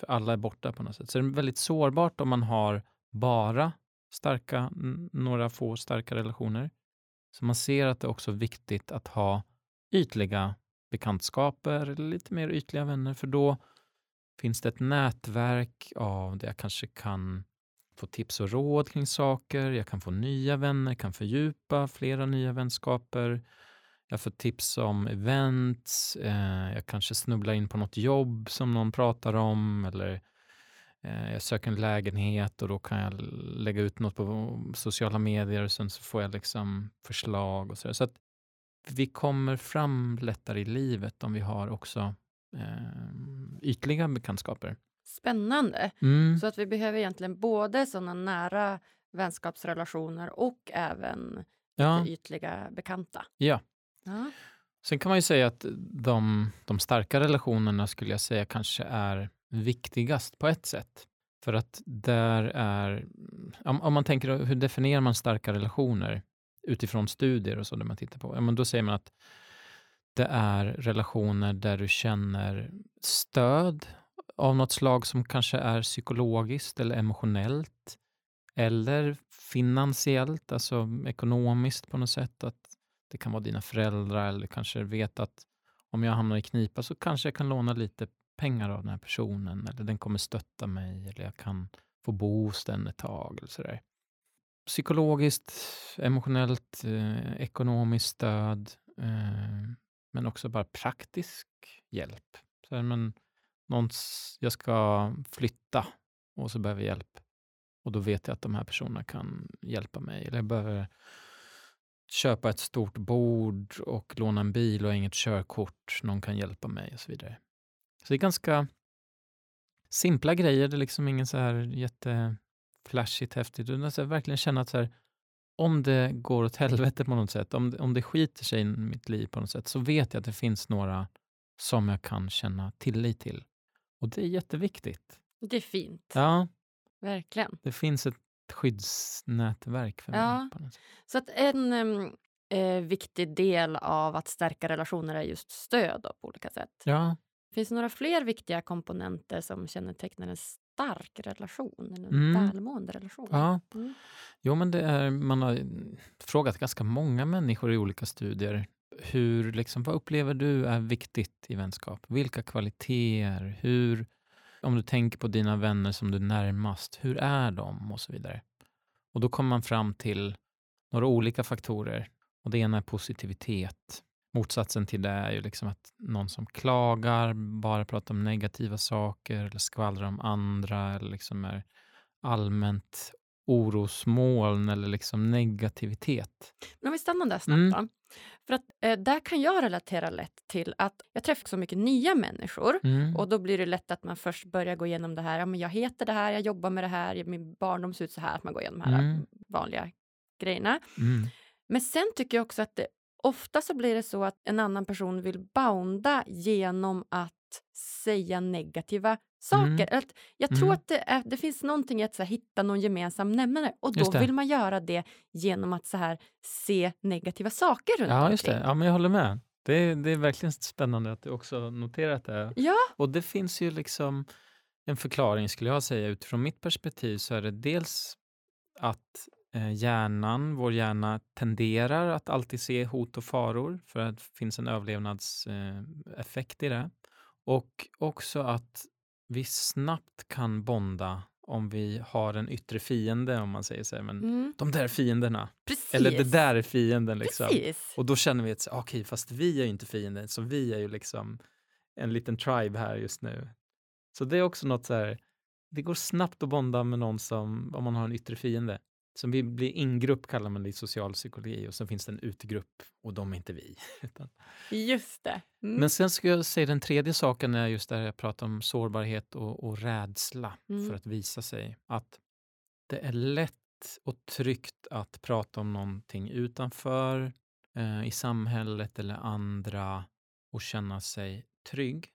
För alla är borta på något sätt. Så det är väldigt sårbart om man har bara starka, några få starka relationer. Så man ser att det också är viktigt att ha ytliga bekantskaper, lite mer ytliga vänner, för då finns det ett nätverk av där jag kanske kan få tips och råd kring saker, jag kan få nya vänner, kan fördjupa flera nya vänskaper, jag får tips om events, eh, jag kanske snubblar in på något jobb som någon pratar om, eller eh, jag söker en lägenhet och då kan jag lägga ut något på sociala medier och sen så får jag liksom förslag och så. där Så att vi kommer fram lättare i livet om vi har också eh, ytliga bekantskaper. Spännande. Mm. Så att vi behöver egentligen både sådana nära vänskapsrelationer och även Ja, ytliga bekanta. ja. Ja. Sen kan man ju säga att de, de starka relationerna skulle jag säga kanske är viktigast på ett sätt. För att där är, om, om man tänker hur definierar man starka relationer utifrån studier och så där man tittar på, ja, men då säger man att det är relationer där du känner stöd av något slag som kanske är psykologiskt eller emotionellt eller finansiellt, alltså ekonomiskt på något sätt. Att det kan vara dina föräldrar eller kanske vet att om jag hamnar i knipa så kanske jag kan låna lite pengar av den här personen eller den kommer stötta mig eller jag kan få bo hos den ett tag. Eller sådär. Psykologiskt, emotionellt, eh, ekonomiskt stöd eh, men också bara praktisk hjälp. Så här, men någon, jag ska flytta och så behöver jag hjälp och då vet jag att de här personerna kan hjälpa mig. Eller jag behöver köpa ett stort bord och låna en bil och har inget körkort. Någon kan hjälpa mig och så vidare. Så det är ganska simpla grejer. Det är liksom ingen så här jätteflashigt, häftigt. Utan verkligen känna att så här, om det går åt helvete på något sätt, om det, om det skiter sig i mitt liv på något sätt, så vet jag att det finns några som jag kan känna tillit till. Och det är jätteviktigt. Det är fint, Ja, verkligen. det finns ett skyddsnätverk för mig. Ja. På något sätt. Så att en eh, viktig del av att stärka relationer är just stöd då, på olika sätt. Ja, Finns det några fler viktiga komponenter som kännetecknar en stark relation, en Mm. välmående relation? ja. Mm. Jo, men det är, man har frågat ganska många människor i olika studier. Hur, liksom, vad upplever du är viktigt i vänskap? Vilka kvaliteter? Hur, om du tänker på dina vänner som du är närmast, hur är de? Och så vidare. Och då kommer man fram till några olika faktorer. Och det ena är positivitet. Motsatsen till det är ju liksom att någon som klagar, bara pratar om negativa saker eller skvallrar om andra eller liksom är allmänt orosmoln eller liksom negativitet. Men om vi stannar där snabbt Mm. då. För att eh, där kan jag relatera lätt till att jag träffar så mycket nya människor Mm. och då blir det lätt att man först börjar gå igenom det här, ja men jag heter det här, jag jobbar med det här, min barndom ser ut så här, att man går igenom de här Mm. vanliga grejerna. Mm. Men sen tycker jag också att det ofta så blir det så att en annan person vill bounda genom att säga negativa saker. Mm. Att jag tror Mm. att det, är, det finns någonting i att så här, hitta någon gemensam nämnare och då vill man göra det genom att så här, se negativa saker runt Ja, just det. Ja, men jag håller med. Det är, det är verkligen spännande att du också noterat det. Ja, Och det finns ju liksom en förklaring skulle jag säga utifrån mitt perspektiv så är det dels att hjärnan, vår hjärna tenderar att alltid se hot och faror för att det finns en överlevnadseffekt i det. Och också att vi snabbt kan bonda om vi har en yttre fiende, om man säger så här, men Mm. de där fienderna, Precis. eller det där är fienden. Liksom. Precis. Och då känner vi att, okej, okay, fast vi är ju inte fienden, så vi är ju liksom en liten tribe här just nu. Så det är också något så här, det går snabbt att bonda med någon som, om man har en yttre fiende. Som vi blir ingrupp kallar man det i social psykologi och så finns det en utegrupp och de är inte vi. Utan. Just det. Mm. Men sen ska jag säga den tredje saken är just där jag pratar om sårbarhet och, och rädsla Mm. för att visa sig. Att det är lätt och tryggt att prata om någonting utanför eh, i samhället eller andra och känna sig trygg.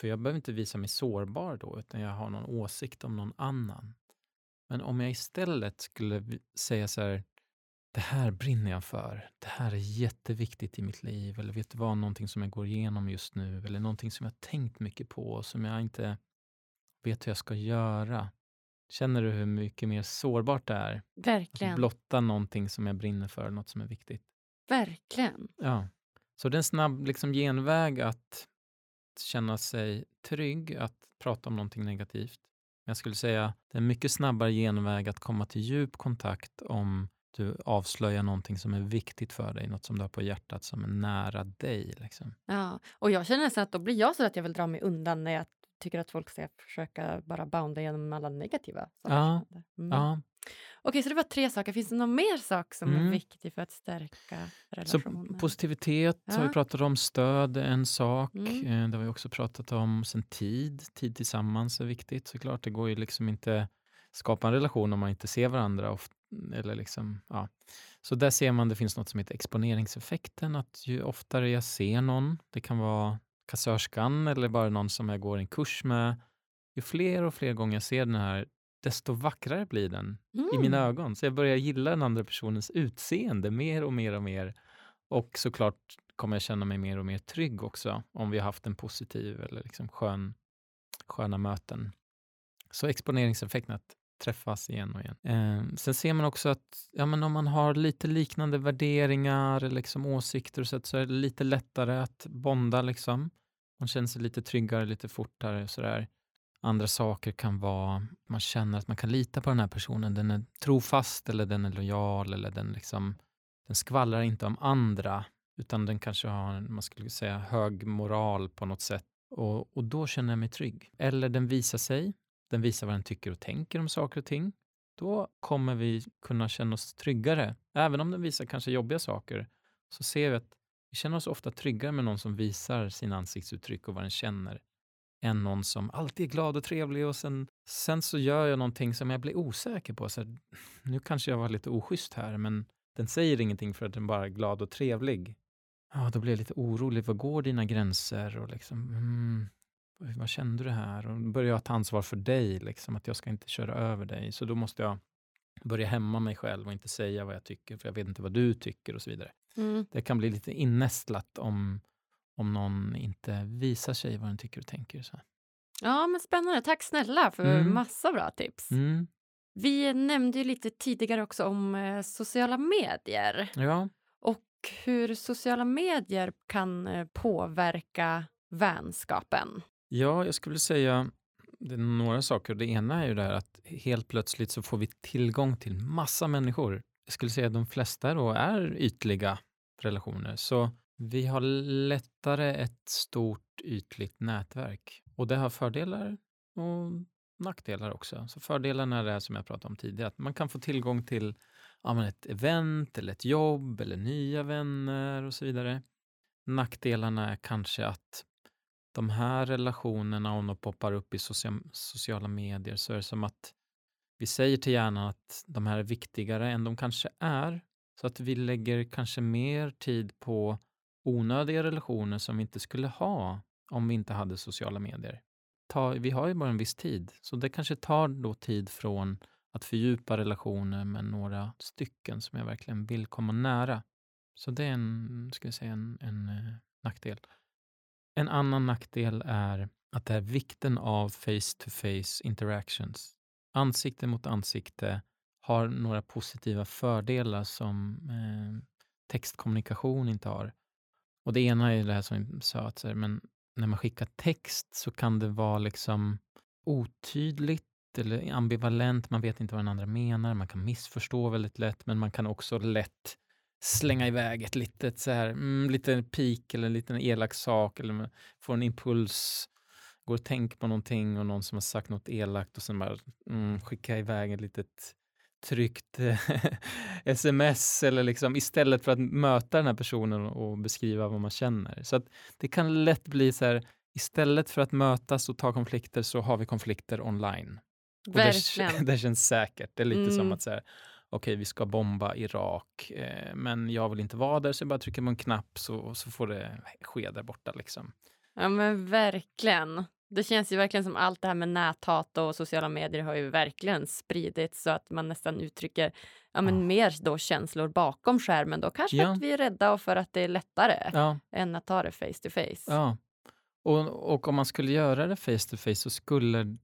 För jag behöver inte visa mig sårbar då, utan jag har någon åsikt om någon annan. Men om jag istället skulle säga så här, det här brinner jag för, det här är jätteviktigt i mitt liv, eller vet du vad, någonting som jag går igenom just nu, eller någonting som jag har tänkt mycket på, som jag inte vet hur jag ska göra. Känner du hur mycket mer sårbart det är? Att Verkligen. blotta någonting som jag brinner för, något som är viktigt. Verkligen. Ja. Så det är en snabb liksom, genväg att känna sig trygg, att prata om någonting negativt. Men jag skulle säga det är en mycket snabbare genväg att komma till djup kontakt om du avslöjar någonting som är viktigt för dig, något som du har på hjärtat som är nära dig. Liksom. Ja. Och jag känner nästan att då blir jag så att jag vill dra mig undan när jag tycker att folk ska försöka bara bounda genom alla negativa saker. Ja. Mm. Ja. Okej, så det var tre saker. Finns det någon mer sak som är Mm. viktig för att stärka Så relationer? positivitet har vi Ja. pratat om, stöd är en sak. Mm. Eh, Det har vi också pratat om. Sen tid, tid tillsammans är viktigt såklart. Det går ju liksom inte skapa en relation om man inte ser varandra. Eller liksom, ja. Så där ser man, det finns något som heter exponeringseffekten. Att ju oftare jag ser någon, det kan vara kassörskan eller bara någon som jag går en kurs med. Ju fler och fler gånger jag ser den här, desto vackrare blir den mm. i mina ögon. Så jag börjar gilla den andra personens utseende mer och mer och mer. Och såklart kommer jag känna mig mer och mer trygg också om vi har haft en positiv eller liksom skön, sköna möten. Så exponeringseffekten, att träffas igen och igen. Eh, sen ser man också att ja, men om man har lite liknande värderingar eller liksom åsikter och så, så är det lite lättare att bonda. Liksom. Man känner sig lite tryggare, lite fortare. Sådär. Andra saker kan vara, man känner att man kan lita på den här personen. Den är trofast eller den är lojal eller den, liksom, den skvallrar inte om andra utan den kanske har, en, man skulle säga, hög moral på något sätt. Och, och då känner jag mig trygg. Eller den visar sig, den visar vad den tycker och tänker om saker och ting. Då kommer vi kunna känna oss tryggare. Även om den visar kanske jobbiga saker så ser vi att vi känner oss ofta tryggare med någon som visar sina ansiktsuttryck och vad den känner än någon som alltid är glad och trevlig och sen, sen så gör jag någonting som jag blir osäker på. Så här, nu kanske jag var lite oschysst här, men den säger ingenting för att den bara är glad och trevlig. Ja, då blir jag lite orolig. Var går dina gränser? Och liksom, mm, vad kände du här? Och då börjar jag ta ansvar för dig, liksom, att jag ska inte köra över dig. Så då måste jag börja hämma mig själv och inte säga vad jag tycker, för jag vet inte vad du tycker och så vidare. Mm. Det kan bli lite innästlat om, om någon inte visar sig vad den tycker och tänker. Så. Ja, men spännande. Tack snälla för Mm. massa bra tips. Mm, Vi nämnde ju lite tidigare också om eh, sociala medier ja. och hur sociala medier kan eh, påverka vänskapen. ja, jag skulle säga det är några saker. Det ena är ju det här att helt plötsligt så får vi tillgång till massa människor. Jag skulle säga att de flesta då är ytliga relationer. Så vi har lättare ett stort ytligt nätverk. Och det har fördelar och nackdelar också. Så fördelarna är det som jag pratade om tidigare. Att man kan få tillgång till ja, ett event eller ett jobb eller nya vänner och så vidare. Nackdelarna är kanske att de här relationerna, om de poppar upp i socia- sociala medier, så är det som att vi säger till hjärnan att de här är viktigare än de kanske är. Så att vi lägger kanske mer tid på onödiga relationer som vi inte skulle ha om vi inte hade sociala medier. Ta, vi har ju bara en viss tid, så det kanske tar då tid från att fördjupa relationer med några stycken som jag verkligen vill komma nära. Så det är en, ska jag säga, en, en eh, nackdel. En annan nackdel är att det är vikten av face-to-face interactions. Ansikte mot ansikte har några positiva fördelar som eh, textkommunikation inte har. Och det ena är det här som vi sa, att här, men när man skickar text så kan det vara liksom otydligt eller ambivalent. Man vet inte vad den andra menar. Man kan missförstå väldigt lätt, men man kan också lätt slänga iväg ett litet så här, mm, liten pik eller en liten elak sak eller få en impuls, går och tänker på någonting och någon som har sagt något elakt och sen bara mm, skicka iväg ett litet tryckt sms eller liksom istället för att möta den här personen och beskriva vad man känner. Så att det kan lätt bli så här, istället för att mötas och ta konflikter så har vi konflikter online. Verkligen. Och det, det känns säkert. Det är lite Mm. som att säga, okej, vi ska bomba Irak, eh, men jag vill inte vara där, så jag bara trycker på en knapp så, så får det ske där borta. Liksom. Ja men verkligen. Det känns ju verkligen som allt det här med näthat och sociala medier har ju verkligen spridits så att man nästan uttrycker ja, men Ja. mer då känslor bakom skärmen då. Kanske Ja. att vi är rädda och för att det är lättare Ja, än att ta det face to face. ja. Och, och om man skulle göra det face to face så skulle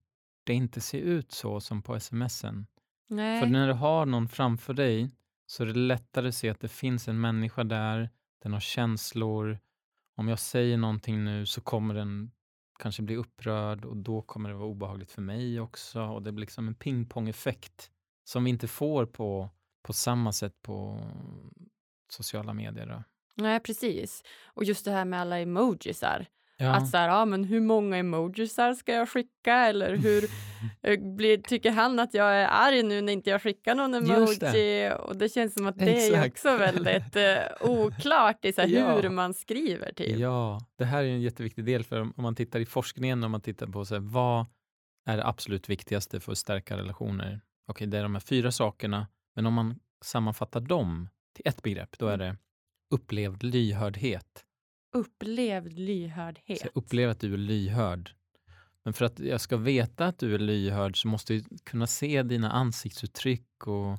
det inte se ut så som på smsen. Nej. För när du har någon framför dig så är det lättare att se att det finns en människa där, den har känslor. Om jag säger någonting nu så kommer den kanske bli upprörd och då kommer det vara obehagligt för mig också. Och det blir liksom en pingpong-effekt som vi inte får på, på samma sätt på sociala medier. Då. Nej, precis. Och just det här med alla emojisar. Ja. Att så här, ja, men hur många emojisar ska jag skicka? Eller hur eh, blir, tycker han att jag är arg nu när inte jag skickar någon emoji? Och det känns som att det är Exakt. också väldigt eh, oklart i så här, Ja. hur man skriver. Typ. Ja, det här är en jätteviktig del för om man tittar i forskningen, om man tittar på så här, vad är det absolut viktigaste för att stärka relationer? Okej, det är de här fyra sakerna, men om man sammanfattar dem till ett begrepp, då är det upplevd lyhördhet. Upplevd lyhördhet. Så jag upplever att du är lyhörd. Men för att jag ska veta att du är lyhörd så måste jag kunna se dina ansiktsuttryck och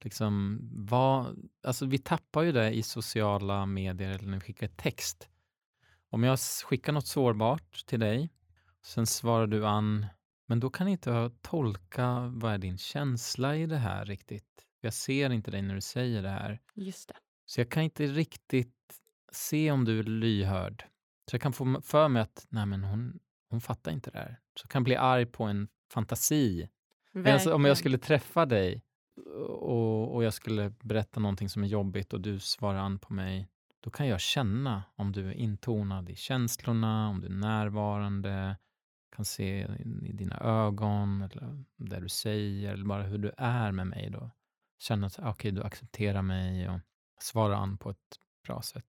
liksom vad, alltså vi tappar ju det i sociala medier eller när vi skickar text. Om jag skickar något sårbart till dig, sen svarar du an, men då kan inte jag tolka vad är din känsla i det här riktigt. Jag ser inte dig när du säger det här. Just det. Så jag kan inte riktigt se om du är lyhörd. Så jag kan få för mig att nej men hon, hon fattar inte det här. Så jag kan bli arg på en fantasi. Alltså, om jag skulle träffa dig och, och jag skulle berätta någonting som är jobbigt och du svarar an på mig, då kan jag känna om du är intonad i känslorna, om du är närvarande, kan se i dina ögon eller det du säger eller bara hur du är med mig då. Känna att okej, du accepterar mig och svarar an på ett bra sätt.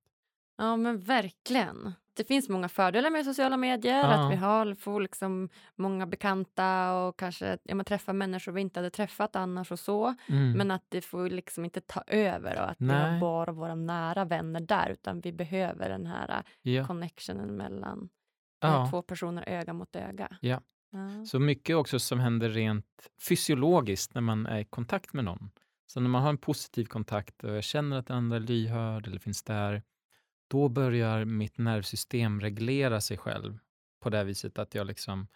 Ja, men verkligen. Det finns många fördelar med sociala medier. Ja. Att vi har, får liksom många bekanta och kanske ja, man träffar människor vi inte hade träffat annars och så. Mm. Men att det får liksom inte ta över och att vi har Nej. bara våra nära vänner där utan vi behöver den här ja. connectionen mellan eh, Ja. två personer öga mot öga. Ja. Ja. Så mycket också som händer rent fysiologiskt när man är i kontakt med någon. Så när man har en positiv kontakt och jag känner att den andra är lyhörd eller finns där, då börjar mitt nervsystem reglera sig själv på det viset att jag liksom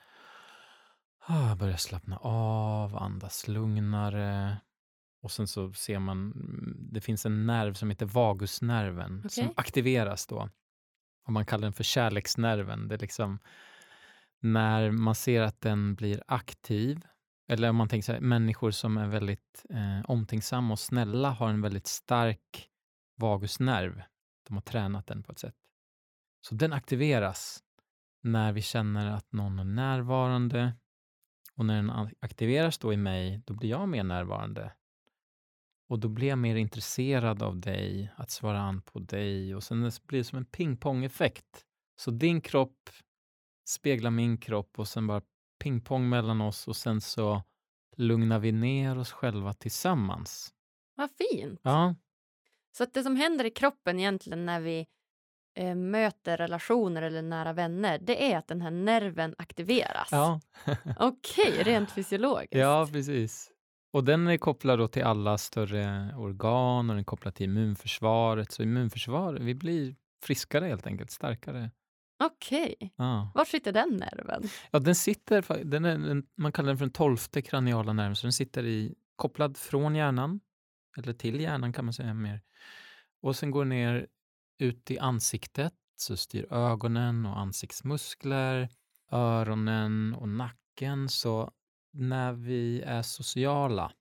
ah, börjar slappna av, andas lugnare. Och sen så ser man, mm, det finns en nerv som heter vagusnerven som Okej. aktiveras då. Och man kallar den för kärleksnerven. Det är liksom när man ser att den blir aktiv, eller om man tänker så här, människor som är väldigt eh, omtänksamma och snälla har en väldigt stark vagusnerv. De har tränat den på ett sätt. Så den aktiveras när vi känner att någon är närvarande och när den aktiveras då i mig, då blir jag mer närvarande. Och då blir jag mer intresserad av dig, att svara an på dig och sen blir det som en pingpong-effekt. Så din kropp speglar min kropp och sen bara pingpong mellan oss och sen så lugnar vi ner oss själva tillsammans. Vad fint! Ja, Så att det som händer i kroppen egentligen när vi eh, möter relationer eller nära vänner det är att den här nerven aktiveras. ja. Okej, rent fysiologiskt. ja precis. Och den är kopplad då till alla större organ och den är kopplad till immunförsvaret. Så immunförsvaret, vi blir friskare helt enkelt, starkare. Okej. Ja. Var sitter den nerven? Ja, den sitter, den är, man kallar den för den tolfte kraniala nerven, så den sitter i kopplad från hjärnan, eller till hjärnan kan man säga mer. Och sen går ner ut i ansiktet, så styr ögonen och ansiktsmuskler, öronen och nacken. Så när vi är sociala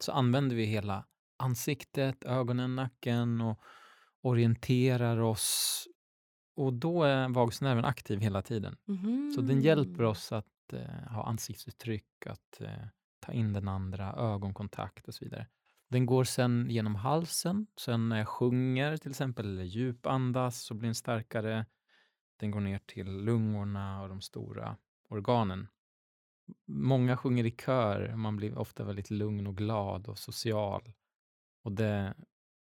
så använder vi hela ansiktet, ögonen, nacken och orienterar oss. Och då är vagusnerven aktiv hela tiden. Mhm. Så den hjälper oss att eh, ha ansiktsuttryck, att eh, ta in den andra, ögonkontakt och så vidare. Den går sen genom halsen, sen när jag sjunger till exempel, eller djupandas, så blir den starkare. Den går ner till lungorna och de stora organen. Många sjunger i kör, man blir ofta väldigt lugn och glad och social. Och det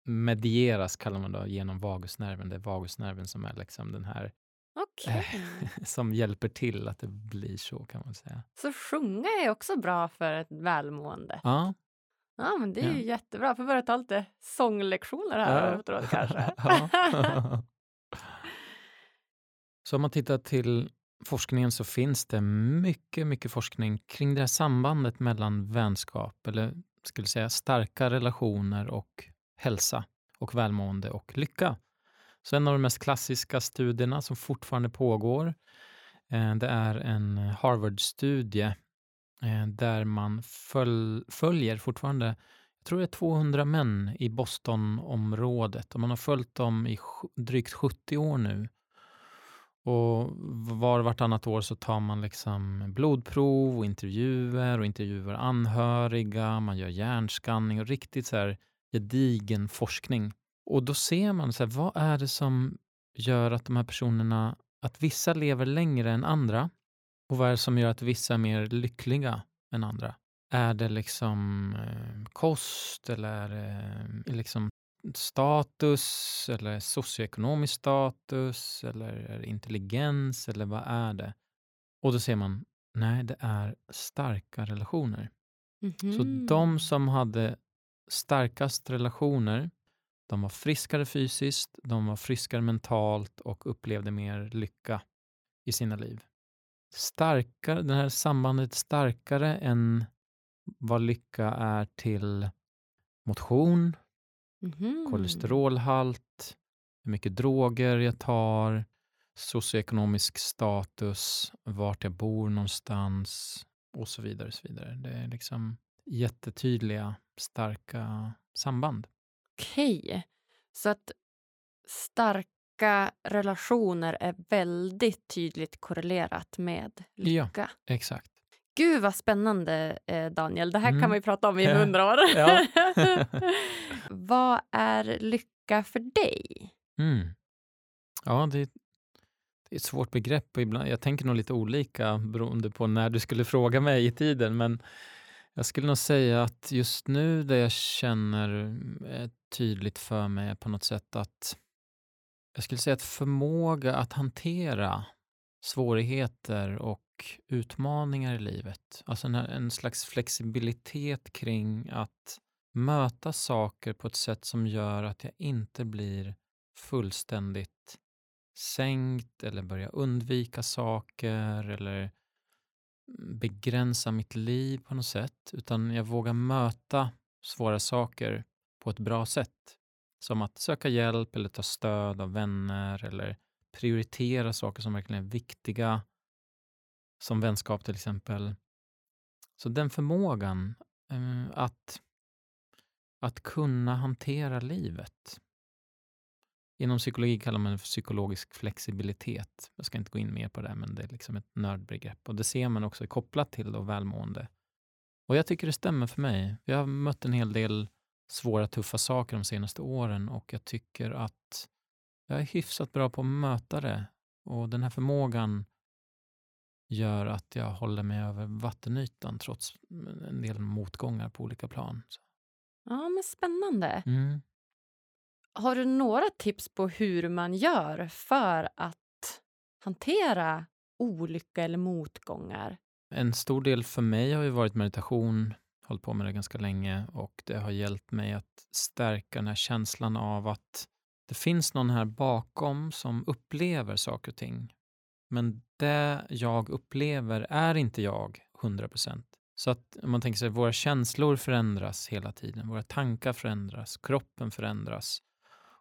medieras, kallar man det, genom vagusnerven. Det är vagusnerven som är liksom den här Okej. som hjälper till att det blir så, kan man säga. Så sjunga är också bra för ett välmående. Ja, Ja, men det är ju jättebra. Får börja ta lite sånglektioner här Ja. efteråt kanske. Så om man tittar till forskningen så finns det mycket, mycket forskning kring det här sambandet mellan vänskap, eller skulle säga starka relationer och hälsa och välmående och lycka. Så en av de mest klassiska studierna som fortfarande pågår, eh, det är en Harvard-studie Eh, där man föl- följer fortfarande, jag tror det är 200 män i Bostonområdet och man har följt dem i drygt 70 år nu. Och var och vartannat år så tar man liksom blodprov och intervjuer och intervjuar anhöriga, man gör hjärnskanning och riktigt så här gedigen forskning. Och då ser man så här, vad är det som gör att de här personerna, att vissa lever längre än andra och vad är det som gör att vissa är mer lyckliga än andra? Är det liksom eh, kost eller det liksom status eller socioekonomisk status eller intelligens eller vad är det? Och då ser man, nej det är starka relationer. Så Mhm. de som hade starkast relationer, de var friskare fysiskt, de var friskare mentalt och upplevde mer lycka i sina liv. Starkare, det här sambandet starkare än vad lycka är till motion, Mhm. kolesterolhalt, hur mycket droger jag tar, socioekonomisk status, vart jag bor någonstans och så vidare. Och så vidare. Det är liksom jättetydliga, starka samband. Okej. Så att starka relationer är väldigt tydligt korrelerat med Ja. lycka. Exakt. Gud vad spännande eh, Daniel. Det här Mm. kan man ju prata om i Ja. hundra år. Ja. vad är lycka för dig? Mm. Ja, det är, det är ett svårt begrepp och ibland, jag tänker nog lite olika beroende på när du skulle fråga mig i tiden, men jag skulle nog säga att just nu det jag känner är tydligt för mig är på något sätt att jag skulle säga att förmåga att hantera svårigheter och utmaningar i livet, alltså en, en slags flexibilitet kring att möta saker på ett sätt som gör att jag inte blir fullständigt sänkt eller börja undvika saker eller begränsa mitt liv på något sätt, utan jag vågar möta svåra saker på ett bra sätt. Som att söka hjälp eller ta stöd av vänner eller prioritera saker som verkligen är viktiga, som vänskap till exempel. Så den förmågan eh, att, att kunna hantera livet Inom psykologi kallar man det för psykologisk flexibilitet. Jag ska inte gå in mer på det, men det är liksom ett nördbegrepp. Och det ser man också kopplat till då välmående. Och jag tycker det stämmer för mig. Jag har mött en hel del svåra, tuffa saker de senaste åren och jag tycker att jag är hyfsat bra på att möta det. Och den här förmågan gör att jag håller mig över vattenytan trots en del motgångar på olika plan. Ja, men spännande. mm. Har du några tips på hur man gör för att hantera olycka eller motgångar? En stor del för mig har ju varit meditation, hållit på med det ganska länge och det har hjälpt mig att stärka den här känslan av att det finns någon här bakom som upplever saker och ting. Men det jag upplever är inte jag 100%. Så att om man tänker sig våra känslor förändras hela tiden, våra tankar förändras, kroppen förändras.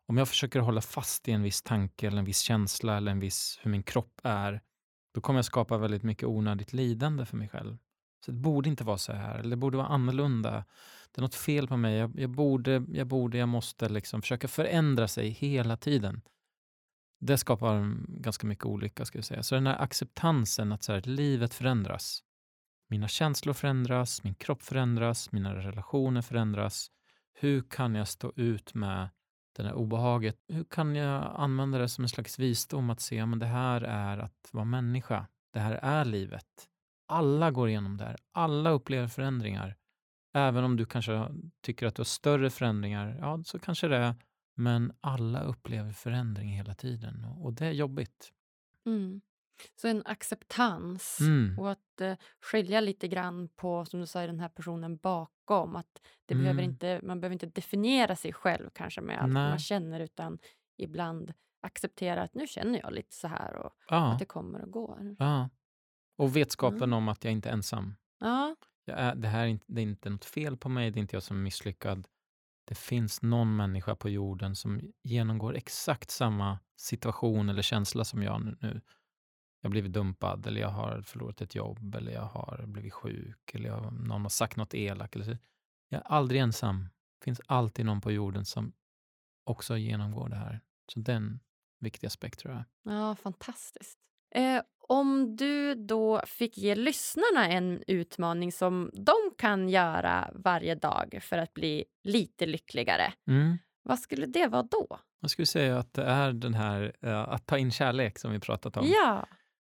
Om jag försöker hålla fast i en viss tanke eller en viss känsla eller en viss hur min kropp är, då kommer jag skapa väldigt mycket onödigt lidande för mig själv. Så det borde inte vara så här, eller det borde vara annorlunda. Det är något fel på mig, jag, jag borde, jag borde, jag måste liksom försöka förändra sig hela tiden. Det skapar ganska mycket olycka, skulle jag säga. Så den här acceptansen att så här, livet förändras. Mina känslor förändras, min kropp förändras, mina relationer förändras. Hur kan jag stå ut med det här obehaget? Hur kan jag använda det som en slags visdom att se att det här är att vara människa. Det här är livet. Alla går igenom det här. Alla upplever förändringar. Även om du kanske tycker att du har större förändringar, ja, så kanske det är. Men alla upplever förändring hela tiden och det är jobbigt. Mm. Så en acceptans Mm. och att eh, skilja lite grann på, som du sa, den här personen bakom. Att det behöver Mm. inte, man behöver inte definiera sig själv kanske med allt Nej. man känner utan ibland acceptera att nu känner jag lite så här och Ja, att det kommer och går. ja. Och vetskapen Mm. om att jag inte är ensam. Ja, är, det här är inte, det är inte något fel på mig, det är inte jag som är misslyckad. Det finns någon människa på jorden som genomgår exakt samma situation eller känsla som jag nu. nu. Jag har blivit dumpad, eller jag har förlorat ett jobb, eller jag har blivit sjuk, eller jag, någon har sagt något elakt. Eller så. Jag är aldrig ensam. Det finns alltid någon på jorden som också genomgår det här. Så det är en viktig aspekt tror jag. ja fantastiskt. Eh, om du då fick ge lyssnarna en utmaning som de kan göra varje dag för att bli lite lyckligare, Mm. vad skulle det vara då? Jag skulle säga att det är den här eh, att ta in kärlek som vi pratat om. Ja,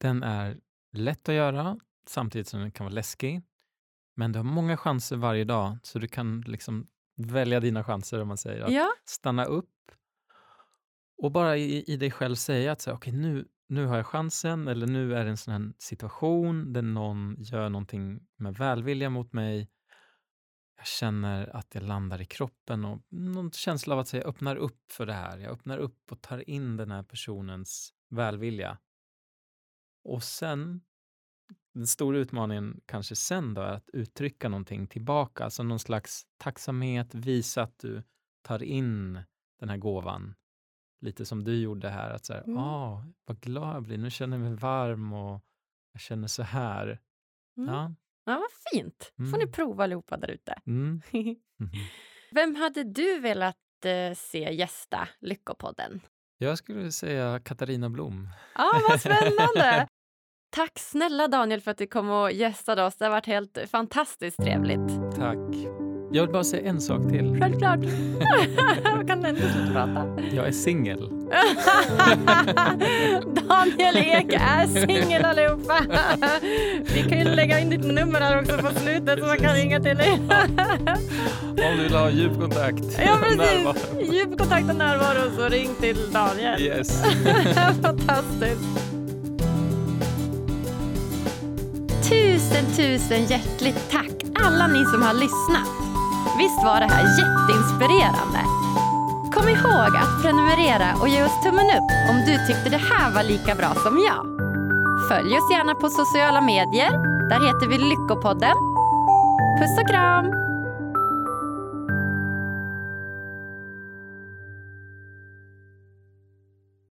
Den är lätt att göra samtidigt som den kan vara läskig. Men du har många chanser varje dag så du kan liksom välja dina chanser om man säger. Att ja. stanna upp och bara i, i dig själv säga att så här, okej, nu, nu har jag chansen eller nu är det en sån här situation där någon gör någonting med välvilja mot mig. Jag känner att jag landar i kroppen och någon känsla av att säga, jag öppnar upp för det här. Jag öppnar upp och tar in den här personens välvilja. Och sen, den stora utmaningen kanske sen då är att uttrycka någonting tillbaka, alltså någon slags tacksamhet, visa att du tar in den här gåvan. Lite som du gjorde här, att så här, Mm. ah, vad glad jag blir, nu känner jag mig varm och jag känner så här. Mm. Ja. Ja, vad fint. får ni Mm. prova allihopa där ute. Mm. Mhm. Vem hade du velat eh, se gästa Lyckopodden? Jag skulle säga Katarina Blom. Ja, vad spännande! Tack snälla Daniel för att du kom och gästade oss. Det har varit helt fantastiskt trevligt. Tack. Jag vill bara säga en sak till. Självklart. Jag kan ändå sluta prata. Jag är singel. Daniel Ek är singel allihopa. Vi kan ju lägga in ditt nummer här också på slutet så man kan ringa till dig. Om du vill ha djup kontakt. Ja, precis. Djup kontakt och närvaro så ring till Daniel. Yes. Fantastiskt. Tusen, tusen hjärtligt tack alla ni som har lyssnat. Visst var det här jätteinspirerande? Kom ihåg att prenumerera och ge oss tummen upp om du tyckte det här var lika bra som jag. Följ oss gärna på sociala medier. Där heter vi Lyckopodden. Puss och kram!